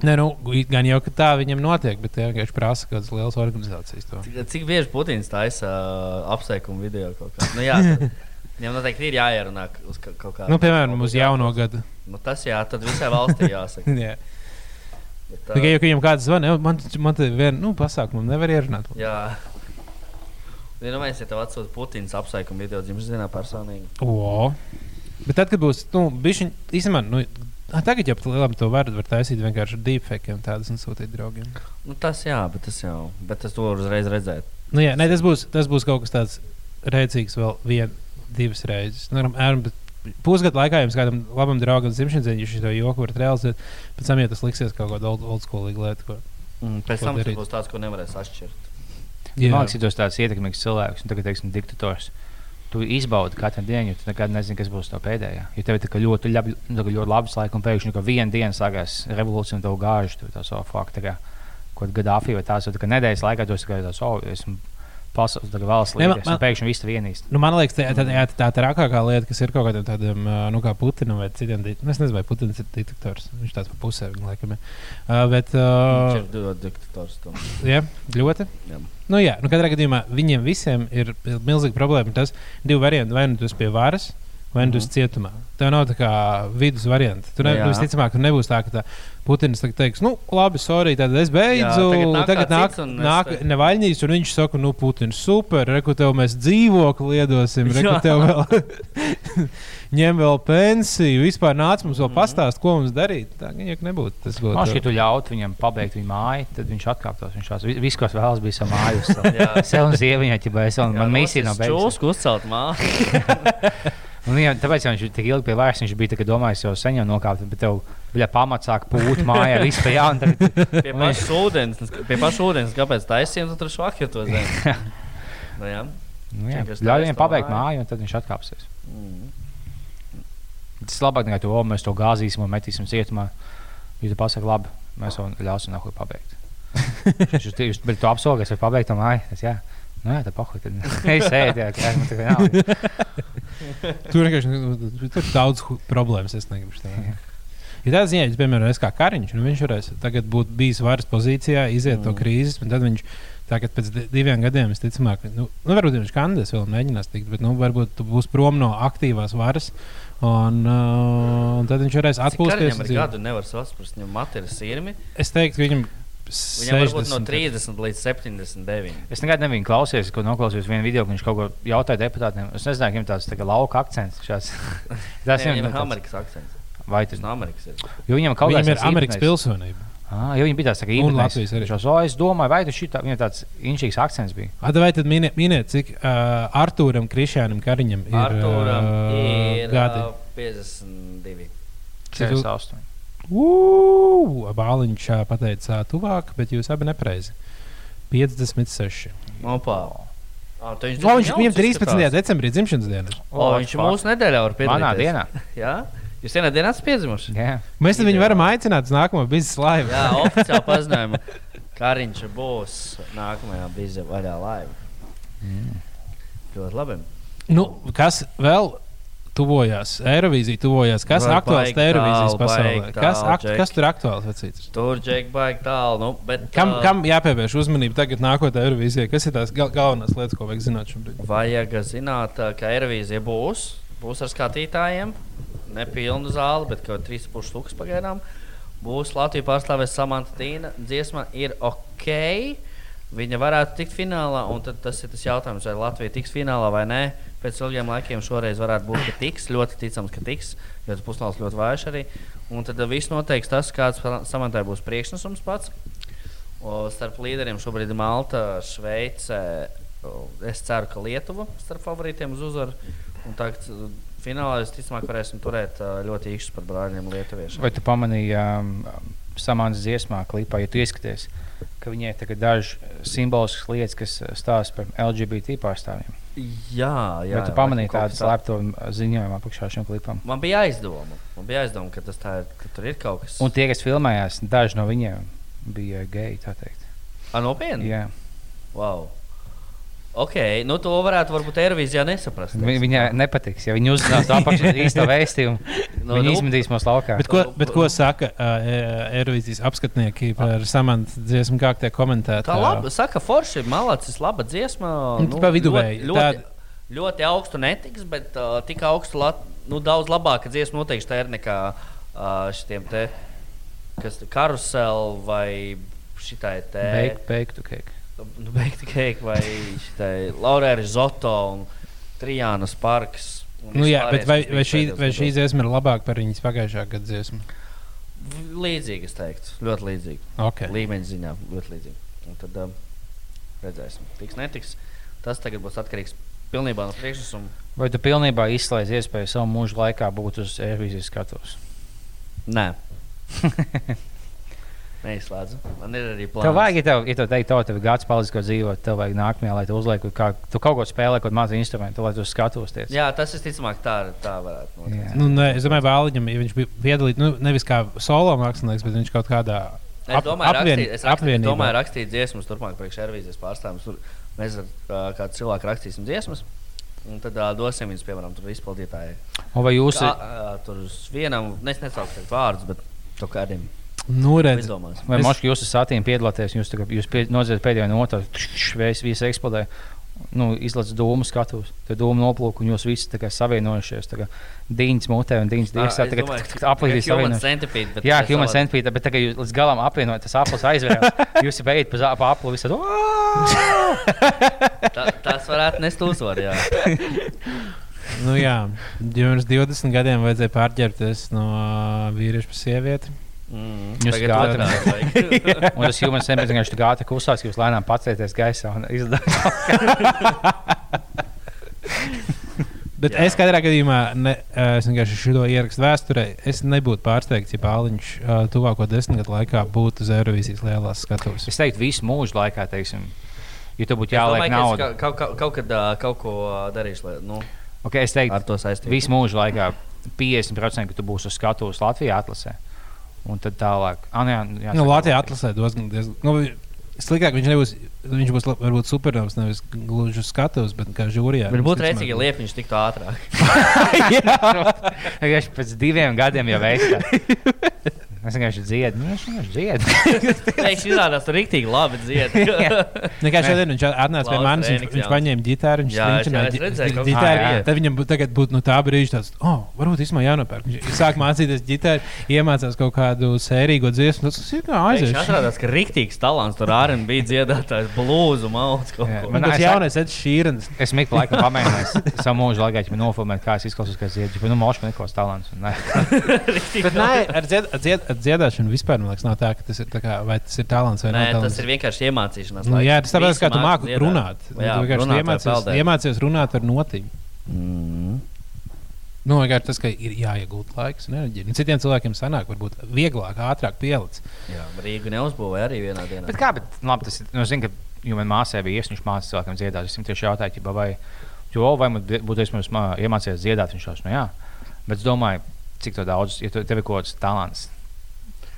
Nē, nu, gan jau, tā viņam notiek, bet tie vienkārši prasa kaut kādas lielas organizācijas. To. Cik, cik bieži Putins taisa uh, apsveikumu video kaut kā? Nu, jā, viņam noteikti ir jāierunā uz ka- kaut kādu. Nu, piemēram, uz jauno gadu. Nu, tas jā, tad visai valstī jāsaka. Jā. Bet, Tikai ka viņam kāds zvana, "Jau, man, man te viena nu, pasākuma nevar ierunāt. Jā. Vienu mēs ja tev atsūtām Putins apsveikumu video dzimšanas dienā personīgi. O. Bet tad, kad būs, nu, bišķiņ, īstenībā, nu, tagad jau lielām to var, var taisīt vienkārši ar deepfakiem tādus un sūtīt draugiem. Nu, tas jā, bet tas jau. Bet tas to var uzreiz redzēt. Nu, jā, ne, tas, būs, tas būs kaut kas tāds rēcīgs vēl vien, divas reizes. Nu, bet Pusgadu laikā jums kādam labam draugam dzimšanas dienā, ja šis joku var realizēt, pēc tam, ja tas liksies kaut kāda old, old school lieta, ko Mm, pēc Ko tam tas darīt? būs tāds, ko nevarēs atšķirt. Man liekas, tu esi tāds ietekmīgs cilvēks, un tagad, teiksim, diktators, tu izbaudi katru dienu, jo tu nekad nezini, kas būs tā pēdējā. Ja tev ir ļoti, kā ļoti labs laiks, un pēkšņi kā viena diena sākās revolūcija, un tev gāž, tu tā savu faktu, kaut kāda Gaddafi vai tās, tā nedēļas laikā tu esi tāds, oh, esmu pasaules valsts līderis, un pēkšņi viss tev vienīst. Nu, man liekas, tā, tā, tā, tā, trakākā lieta, kas ir kaut kādam tādam, nu, kā Putinam vai citiem, nu, es nezinu, vai Putins ir diktators. Viņš tāds pa pusē, viņa laikam ir. Uh, bet, Viņš uh, ir ļoti diktators. tam. jā, ļoti. Jā. Nu, jā, nu, katrā gadījumā viņiem visiem ir milzīga problēma. Tas divi varianti, vai nu esi pie varas, vai nu esi cietumā. Tev nav tā kā vidus varianta. Tu ne, visticamāk, tu nebūsi tā, ka tā Putins tagad teiks, nu, labi, sorry, tad es beidzu. Jā, tagad nāk tagad nāk, nāk Nevaļņīs, un viņš saka, nu, Putins super, reku tev mēs dzīvokli iedosim, tev vēl ņem vēl pensiju, vispār nāc mums vēl Mhm. pastāst, ko mums darīt. Tā jau nebūtu. Tas būtu. Man šķiet, tu ļautu viņam pabeigt viņa māju, tad viņš atkāptos. Viņš tās vi- viss, ko es vēlos, bija savā mājā. Sev un sieviņai, ja es vēl man misija nav beigusies. Čūsku uzcelt māju. Un, jā, tāpēc jau viņš tik ilgi pie vairs, viņš bija domājis jau sen jau nokāpt, bet tev bija pamats sāk pūt mājā, viss pie jauna. Tagad, Pie pašas ūdens, pie pašas ūdens, kāpēc taisījām, tad tur švaki to zemi. Nu, jā. nu, jā, ļauj viņam pabeigt māju. un tad viņš atkāpsies. Mm. Tas ir labāk nekā to, o, mēs to gāzīsim un metīsim cietumā. Jūs pasakāt, labi, mēs to ļausim nahuj pabeigt. Viņš ir tieši, bet tu apsoli, ka es varu pabeigt to māju. Es, jā. Nu, jā, tā pahuj. Tad es sēdu, jā, kā man tā kā nav. Tur vienkārši nu, tur ir daudz problēmas. Es negribu tā. Ja tādā ziņā, ja, piemēram, es kā kariņš, nu, viņš varēs tagad būt bijis varas pozīcijā, iziet mm. to krīzes, un tad viņš tagad pēc di- diviem gadiem, es ticamāk, nu, nu varbūt viņš kandidēs vēl mēģinās tikt, bet nu, varbūt tu būs prom no aktīvās varas, un, uh, un tad viņš varēs atpūsties. Viņam ir gadu, nevar saprast, viņam mati ir sirmi. Es teiktu, viņam Viņam var būt no 60. 30 līdz 79. Es nekad nebiju klausījies, ko noklausījos vienā video, ka viņš kaut ko jautāja deputātiem. Es nezināju, ka viņam tāds tā kā lauka akcents. Šāds. Tas viņam ir Amerikas akcents. Vai Tas no Amerikas ir. Jo viņam kaut Viņam kāds ir Amerikas pilsonība. Ah, jo viņi bija tā Un īpatnējs. Latvijas arī. Jau, "O, es domāju, vai tas šitā, viņam tāds inšīgs akcents bija. Ata, vai tad miniet, miniet cik uh, Artūram Krišjānam Kariņam ir Artūram ir gadi? ā, 52. Cik tu- 48. Ugh, Bāliņš ā, pateica tuvāk, bet jūs abi nepareizi. 56. Opa. Ah, tu O, viņš viņam jauns 13. izskatās. decembrī dzimšanas dienā. O, viņš mūsu nedēļā var piedalīties. Manā dienā. Jā? Jūs vienā dienā esat piedzimuši? Jā. Mēs viņu varam aicināt uz nākamo biznesa laivu. Jā, oficiāli paziņojumu. Kariņš būs nākamajā biznesa vaļā laiva. Ļoti labi. Nu, kas vēl tuvojās? Eirovīzija tuvojās. Kas ir aktuāls Eirovīzijas tālu, pasaulē? baigi Kas, tālu, ak, Džeki. kas tur aktuāls? vecītis? Tur džek baigi tālu. Nu, bet, Kam, kam jāpievērš uzmanība tagad, nākotnē Eirovīzijai? Kas ir tās gal galvenās lietas, ko vajag zināt šobrīd? Vajag zināt, ka Eirovīzija būs. Būs ar skatītājiem. Nepilnu zāli, bet kaut 3,5 stūks pagaidām. Būs Latvijas pārstāvēs Samanta Tīna. Dziesma ir ok. Viņa varētu tikt finālā, un tas ir tas jautājums, vai Latvija tiks finālā vai nē. Pēc ilgiem laikiem šoreiz varētu būt, ka tiks. Ļoti ticams, ka tiks, jo tas pusnāls ļoti vājš arī. Un tad ā, viss noteiks tas, kāds Samantai būs priekšnesums pats. O, starp līderiem šobrīd ir Malta, Šveice. Es ceru, ka Lietuva starp favorītiem uz uzvaru. Un Tagad uh, finālā es ticamāk varēsim turēt uh, ļoti īkšķus par brāļiem Lietuviešiem. Vai tu pamanīji um, samānas dziesmā, klipā, ja tu ieskaties, ka viņai ir dažas simboliskas lietas, kas stāsta par LGBT pārstāvjiem? Jā, jā. Vai tu pamanīji kaut tādu slēpto ziņojumu apakšā šim klipam? Man bija aizdoma. Man bija aizdoma, ka, tas tā ir, ka tur ir kaut kas Un tie, kas filmējās, daži no viņiem bija geji, tā teikt. A, nopietni. Jā. Wow. Ok, nu to varētu varbūt Eirovīzijā nesaprast. Vi- Viņai nepatiks, ja viņi uzzinās to apakšā īsto vēstījumu. No, Viņi nu, izmetīs mūsu laukā. Bet ko, bet ko saka uh, Eirovīzijas apskatnieki par samantu dziesmu, kā tie komentē? Tā labi, saka, forši, malacis, laba dziesma. Nu, pa viduvēji, Ļoti, ļoti, tāda- ļoti augstu netiks, bet uh, tik augstu, lat, nu, daudz labāka dziesma noteikti tā ir nekā uh, šitiem te, kas te karusel vai šitai te. Bake, bake to cake. Nu, beigti keiki vai šitai Laurē Rizoto un Trijānas parks. un Nu, jā, bet vai, vai, šī, vai šī dziesma ir labāka par viņas pagājušā gada dziesmu? V- Līdzīgi, es teiktu. Ļoti līdzīgi. Okay. Līmeņa ziņā ļoti līdzīgi. Un tad um, redzēsim, tiks, netiks. Tas tagad būs atkarīgs pilnībā no priekšnesuma. Vai tu pilnībā izslēdz iespēju savu mūžu laikā būt uz Eirovīzijas skatuves? Nē. Neizslēdzu. Man ir arī plāns. Tev vajag, ja tev, ja tev teikt, tev ir gads palicis, ko dzīvot, tev vajag nākamajā, lai tu uzlieku, kā tu kaut ko spēlē, kaut mazu instrumentu, lai tu skatos. Tiec. Jā, tas ir ticamāk, tā, tā varētu. Jā. Nu, nē, es domāju, Bāliņam, ja viņš bija piedalīts, nu, nevis kā solo mākslinieks, bet viņš kaut kādā Es domāju, apvien- rakstīt, es rakstīt, domāju rakstīt dziesmas turpmāk priekš Ervīzijas pārstāvjiem. Tur Mēs ar kādu cilvēku rakstīsim dziesmas. Un tad uh, dosim viņus, piemēram, tur izpildītājai. Vai jūs, uh, tur uz vienam, es tagad vārdus, bet kaut kādiem Nu, redz, vai es- Moška, jūs esat satīm piedalāties, jūs, tagad- jūs pie, noziedat pēdējo notu, šveis visi eksplodē. Nu, Izlaiž dūmu skatus, tad dūmu noplūku, un jūs visi tā kā savienojušies. Tā kā dīņas mutē un dīņas dirsā. Tagad aplīdīs human savienojušies. Jā, human centipede, bet tagad jūs līdz galam apvienojat, tas aplis aizvērās. jūs beigat pa, pa apli visad. Ta, tas varētu nest uzvaru, jā. Nu, jā, pirms 20 gadiem vajadzēja pārģērbties no vīrieša pie sievieti. Mm, Jūs otrādi vajag. Un tas human centipede vienkārši gāta kustās, ka jūs lēnām pacēties gaisā un izdevāt. Bet Jā. es katrā gadījumā, ne, ā, es vienkārši šo ierakstu vēsturē, es nebūtu pārsteigts, ja Pāliņš ā, tuvāko desmit gadu laikā būtu uz Eirovīzijas lielās skatuves. Es teiktu, visu mūžu laikā, teiksim, ja tu būtu Es jāliek es naudu. ka- Kaut, kaut, kaut kad ā, kaut ko darīšu, lai nu, Okay, es teiktu, ar to saistītu. visu mūžu laikā 50% ka tu būsi uz skatuves Latvijā atlasē. Un tad tālāk, ah, jā, jā, Nu, Latvijā atlasē diezgan. diezgan nu, Sliktāk viņš nebūs. Viņš būs la- varbūt supernovs, nevis gluži uz skatuves, bet kā žūrijā. Visticamāk, rēcīgi, ja liepiņš tiktu ātrāk. Vienkārši pēc diviem gadiem jau veids. Es vienkārši dziedu, nu, es vienkārši dziedu. Pēkšņi izrādās, tur rīktīgi labi dzied. Nekā šodien viņš atnāca pie manis, viņš, viņš paņēma ģitāru, viņš strīčināja ģitāru. kā. Tad viņam tagad būtu no tā brīža tāds, oh, varbūt īstenībā jānopērk. Viņš sāk mācīties ģitāru, iemācās kaut kādu sērīgo dziesmu. Tas ir kā Viņš aizies. atradās, ka rīktīgs talants tur ārā bija dziedātājs, blūzu, mauts kaut Jā, ko. man- Man tas jaunais Eds Šīrens. Es meklēju, laikam, pamēģināju savu mūžu laikā, ja nofilmēt, kā es izklausos, kā dziedu. Bet, nu, mošs man ir kaut kāds talants. nē. Bet nē, ar, dzied, ar, dzied, ar dziedāšanu vispār man liekas, nav tā, ka tas ir, tā kā, vai tas ir talants vai Nē, nav talants. tas ir vienkārši iemācīšanās. Nu, laiks. jā, tas tāpēc, kā tu māk māki dziedāt. runāt. Jā, tu vienkārši iemācies, iemācies runāt ar notiņu. Mm. Nu, vienkārši tas, ka ir jāiegūt laiks un enerģija. Nu, Citiem cilvēkiem sanāk, varbūt vieglāk, ātrāk pielikt. Jā, Rīgu neuzbūvēja arī vienā dienā. Bet kā, bet, labi, tas ir, nu, zinu, ka, jo man māsai bija iesniegts mācīt cilvēkiem dziedāt, es viņam tieši jautāju, ķipa, vai, jo, vai man būtu iespējams mā- iemācīties dziedāt, viņš tās, nu jā. Bet es domāju, cik to daudz, ja tev ir kaut kāds talants.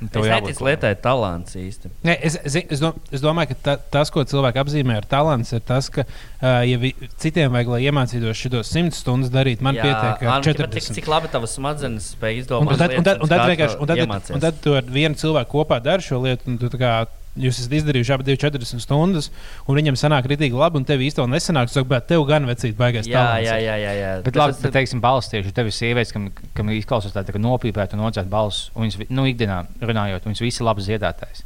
Nu, tev jābūt lietai talants īsti. Ne, es, es, es, dom, es domāju, ka ta, tas, ko cilvēki apzīmē ar talants, ir tas, ka, uh, ja vi, citiem vajag, lai iemācītos šos 100 stundas darīt, man pietiek ar Anna, bet Cik, 40. cik labi tavas smadzenes spēj Un, izdomāt? un, tad, un, tad, un, tad, lietas, vienkārši, un, tad, iemācies. un tad tu ar vienu cilvēku kopā dari šo lietu, un tu tā kā Jūs esat izdarījuši abi 40 stundas, un viņam sanāk rītīgi labi, un tev īstenībā nesanāk. Saka, bet tev gan vecīt, Jā, talants. jā, jā, jā, jā. Bet, labi, bet teiksim, balss tieši tev ir sievietes, kam, kam izklausās tā, tā nopīpēta un nodzēta balss. Un viņas, vi- nu, ikdienā runājot, viņas visi ir labas dziedātājas.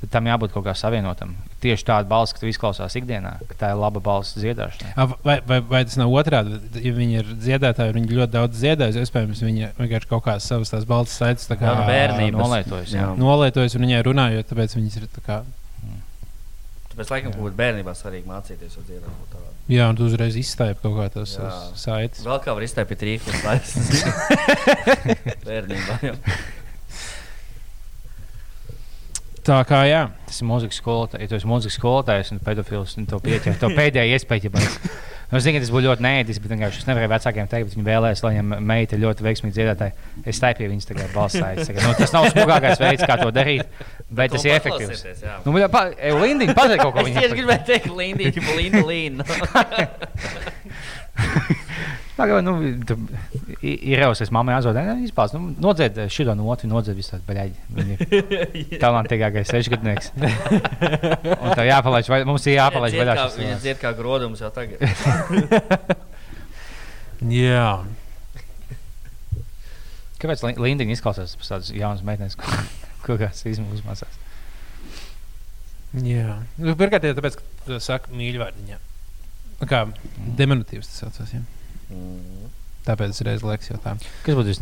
Tad tam jābūt kaut kā savienotam. Tieši tāda balss, ka tu izklausās ikdienā, ka tā ir laba balss dziedāšanai. A, Vai, vai, vai tas nav otrādi? Ja viņi ir dziedātāji, viņi ļoti daudz dziedājas, iespējams, viņi vienkārši kaut kādas savas tās balss saites tā kā nu, bērnības. nolietojas, jā. nolietojas un viņai runājot, tāpēc viņas ir tā kā. Tāpēc, laikam, būtu bērnībā svarīgi mācīties uz dziedāt. Jā, un tu uzreiz izstāji kaut kā tās Jā. savas saites. Vēl kā var iztaipīt rīkus, tas bērnībā. Tā kā jā. Tas ir mūzikas skolotājs. Ja tu esi mūzikas skolotājs un pedofils, un to pieķer, to pēdējā iespēja. Ja nu, es zinu, ka tas būtu ļoti nēdis, bet vienkārši es nevarēju vecākiem teikt, bet viņi vēlēs, lai viņam meita ir ļoti veiksmīgi dziedātāja. Es taipīju viņas tagad balsājot. Nu, tas nav smagākais veids, kā to darīt, bet tas ir efektīvs. Nu, pa, Lindiņa, pateikt kaut ko Es gribēju teikt, Lindīķi, pa Pagaidām, nu, ir jau tas mammai atzvanīt, ne, izpārs, nu, nodzēd šo notu, nodzēd visu tādu baļķi. Viņa ir talantīgākais sešgadnieks. Un tā jāpalaiž, vai, mums ir jāpalaiž šis Viņa dzied kā grodums jau tagad. jā. Kāpēc Lin- Lindiņa izklausās pēc tādas jaunas meitenes, ko, kāds izmūžās? jā. Nu, Pirmkārt, jau tāpēc, ka tu saki mīļvārdiņā. Nu, Kā diminutīvs tas saucās. Jā. Mm. Tāpēc es reiz liekas jau tā. Kas būtu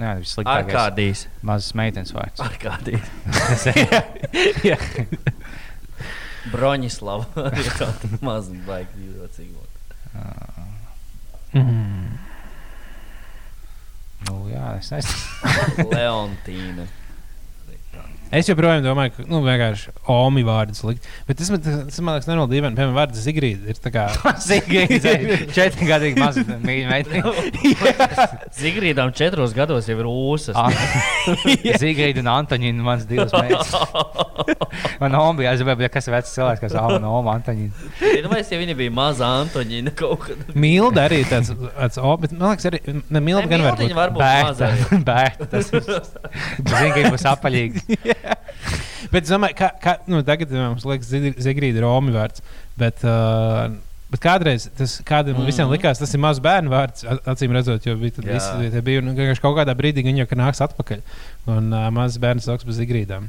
ne, vissliktākais? Arkādijas. Mazas meitenes vārds. Arkādijas. Jā. Broņislava. Tāda maza baigta jūtocīga. Mm. Nu, jā, es nezinu. Leontīna. Es joprojām domāju, ka nu, vienkārši Omi vārds likt. Bet tas man, tas man liekas, nenormāli dīvaini. Piemēram, vārds Zigrīda ir tā kā. Zigrīda, četrgadīgi maza meitene. Zigrīdām četros gados jau ir ūsas. Zigrīda un Antoņina, mans divas meitas. Man Oma bija aizvēlēta, kas ir vecs cilvēks, kas Alma un Oma Antoņina. Iedomājieties, ja viņa bija maza Antoņina kaut kad. Milda arī tāds, tāds o, bet man liekas, arī ne, Milda Ne, gan var Mildiņa būt. var būt maza. Bērta. Tas ir. Viņi būs apaļīgi. Bet es domāju, ka, ka nu, tagad mums liekas, Zigrīda ir Romi vārds. Bet, uh, Bet kādreiz tas kādam mm. visiem likās, tas ir mazs bērnu vārds, acīm redzot, jo bija, visi, tie bija un vienkārši kaut kādā brīdī viņi jau nāks atpakaļ. Un uh, mazs bērns sauks bez zigrīdām.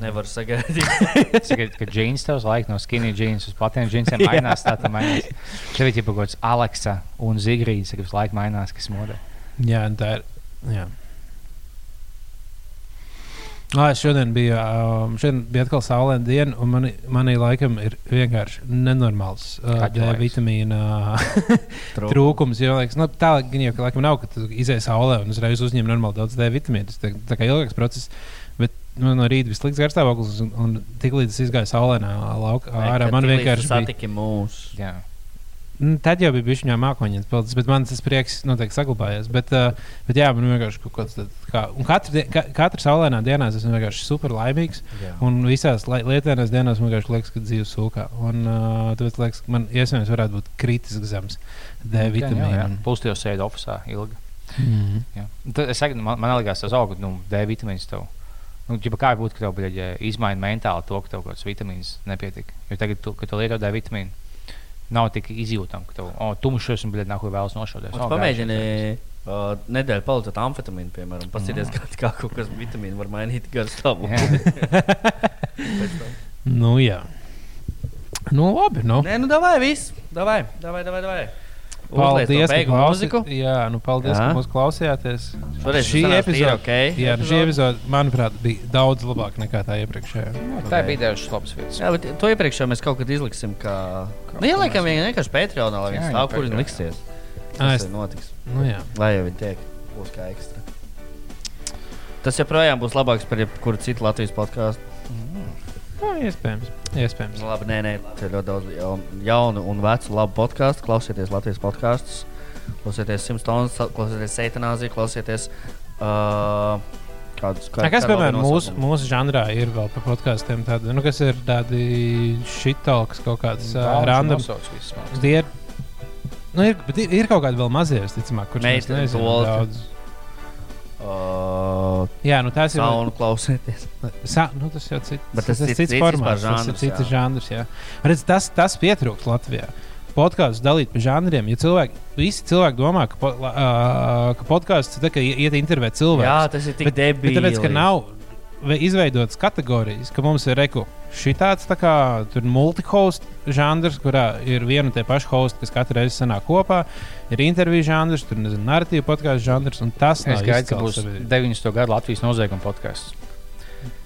Nevar sagaidīt. Sakiet, ka džins tev laika no skinny jeans uz platiem džinsiem mainās. Tā tā mainās. Tev ir kaut kāds Aleksa un Zigrīds, kas laika mainās, kas modē. Jā, tā ir. Jā. Ah, šodien bija, um, šodien bija atkal saulaina diena, un manī, manī laikam ir vienkārši nenormāls uh, D vitamīna trūkums. Jo, liekas, nu, tā jau ka laikam nav, ka tu izēj saulē un uzreiz uzņem normāli daudz D vitamīnu. Tas tā, tā kā ilgāks process. Bet nu, no rīta bija slikts garstāvoklis, un, un tiklīdz es izgāju saulēnā laukā ārā, man vienkārši bija. Satiki mūs. Jā. Nu, Tad jau bija bijis viņa mākoņa pilsēta, bet man tas prieks noteikti saglabājies. Bet, uh, bet jā, man vienkārši kaut kāds tāds - kā, katru, die- ka, katru saulainā dienā es esmu vienkārši super laimīgs. Jā. Un visās lai- lietainās dienās man vienkārši liekas, ka dzīves sūkā. Un uh, tāpēc liekas, ka man iespējams varētu būt kritiski zems D jā. vitamīna. Tev sēdi oficiālā ilgi. Un Tad, es man, man liekas, tas aug, nu, D vitamīns tev. Nu, ģipa, kā būtu, ka tev bija izmaiņa mentāli to, ka tev kaut kāds vitamīns nepietika. Jo tagad, tu, kad tu lieto D vitamīnu, nav tik izjūtama, ka tev oh, tumšs un nākamā vēlas nošauties. Oh, Pamēģini uh, nedēļu palikt amfetamīnu, piemēram. Paskaties, kā, kā kaut kas vitamīnu var mainīt garu stāvokli. Nu, jā. Nu, labi. Nu. Nē, nu davai, viss. Davai, davai, davai. davai. Paldies, ka mūziku. Jā, nu, paldies, Jā. ka mūs klausījāties. Šoreiz šī epizode, ok jā, nu, šī epizode. manuprāt, bija daudz labāka nekā tā iepriekšējā. Tā bija dažs labs vietas. Jā, bet to iepriekš jau mēs kaut kad izliksim, kā. Nu, ieliekam viņu vienkārši Patreonā, lai Jā, viņi jā, stāv, kur viņi liksies. Tas es- notiks. Nu, jā. Lai jau viņi tiek, būs kā ekstra. Tas joprojām būs labāks par jebkuru citu Latvijas podkāstu. Nu, iespējams. iespējams. Nu, labi, nē, nē, ir ļoti daudz jaunu, un vecu labu podkāstu. Klausieties Latvijas podkāstus, klausieties Simpsons, klausieties Eitanāziju, klausieties. Uh, kādus, kā, A, Kas, piemēram, mūsu, mūsu žanrā ir vēl par podkāstiem, nu, kas ir tādi šitalks, kaut kāds uh, Daudz random. nosauc visus, man liekas. Tie ir, nu, ir, bet ir, ir kaut kādi vēl mazie, visticamāk, nezinām Bolta. daudz. Uh, Jā, nu tās ir. Saunu klausieties. Sa, nu, tas jau cits, Bet tas ir cits- cits formāts, vispār tas ir žanrs, cits žanrs. Jā. Redz, tas, tas pietrūkst Latvijā. Podkāstus dalīt pa žanriem. Ja cilvēki, visi cilvēki domā, ka, po, ā, ka podkāsts ir tā, ka ie- iet intervēt cilvēku. Jā, tas ir tik bet, bet debīli. tāpēc, ka nav ve- izveidotas kategorijas, ka mums ir reku šitāds tā kā multihost žanrs, kurā ir viena un tie paši hosti, kas katru reizi sanāk kopā. Ir interviju žanrs, tur ir narratīva podkāstu žanrs, un tas Es nav gaidu, ka būs sabiedrībā. 90. gada Latvijas nozieguma podkāsts.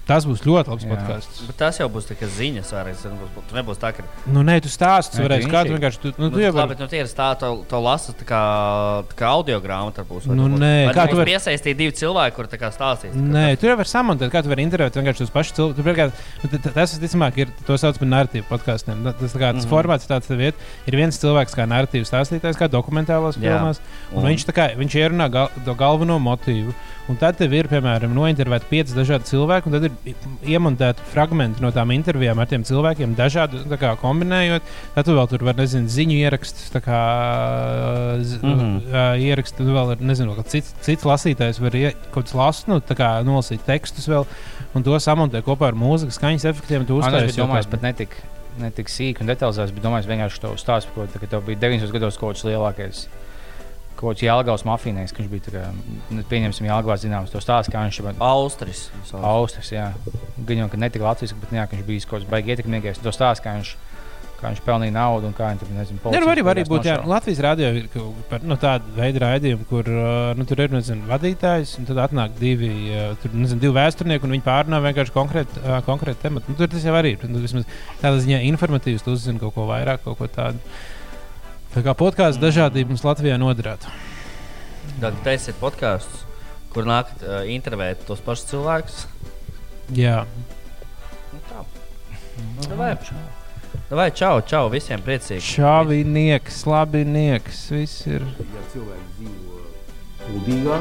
Tas būs ļoti labs podkāsts. Bet tas jau būs tikai ziņas. Vairs. Tas nebūs, tur nebūs tā, ka. Nu, nē, tu tu varēsi tu kādu vienkārši. Tu, nu, Nu, tu jau labi, vari. bet nu, tie ir stāsti, to, to lasu tā kā, tā kā audio grāmatā. Būs, Nu, tu nē, kā tu tu vari- piesaistīt divi cilvēki, kur tā kā stāstīs? Nē, tur jau var samontēt, kā tu vari intervēt vienkārši tos pašus cilvēkus. Nu, Tas, visticamāk, ir to sauc par narratīvu podkāstiem. Nu, Tas, tā kā, tas Mhm. formāts ir tāds, ka ir viens cilvēks kā narratīvas stāstītājs, kā dokumentālās filmās. Un viņš, tā kā, viņš ierunā gal, to galveno motīvu. Un tad tev ir, piemēram, nointervēti pieci dažādi cilvēki, un tad ir i- iemontēti fragmenti no tām intervijām ar tiem cilvēkiem, dažādi tā kā, kombinējot. Tad tu vēl tur vari, nezinu, ziņu ierakstus, kā z, mm. -hmm. ierakstu. Tad vēl ir, nezinu, cits, cits lasītājs var ie, kaut kāds lasīt, nu, kā nolasīt tekstus vēl, un to samontē kopā ar mūzikas skaņas efektiem. Tu uztaisīji kādu- pat netik, netik sīki un detalizēts, bet domājis vienkārši to stāstu, ko tev bija 90 gados kaut kāds lielākais. Kaut kāds Jālgavas mafīnais, ka viņš bija kā, nu, pieņemsim, Jālgavā zināms, to stāstu, kā viņš ir Austris. Austris, jā. Gan jau, ka ne tik latviešu, bet jā, ka viņš bija kaut kāds baigi ietekmīgais. To stāstu, kā viņš, kā viņš pelnīja naudu un kā viņš tur, nezinu, Jā, nu, arī, arī būt, jā. Latvijas rādio ir par, nu, tāda veida raidījumi, kur uh, nu, tur ir nezinu, vadītājs, un tad atnāk divi, uh, tur, nezinu, divi vēsturnieki, un viņi pārunā vienkārši konkrēti uh, konkrēt tematu. Nu, tur tas jau arī ir. Nu, vismaz tādā ziņā informatīvs, tu uzzini kaut ko vairāk, kaut ko tādu. Tā kā podkāstu dažādība mums Latvijā noderētu. Tad tas ir podkāsts, kur nāk uh, intervēt tos pašus cilvēkus. Jā, Nu, tā. Nu, vai, čau, čau, visiem priecīgi. šāvinieks, labinieks, viss ir. Ja cilvēks dzīvo kuldīgā,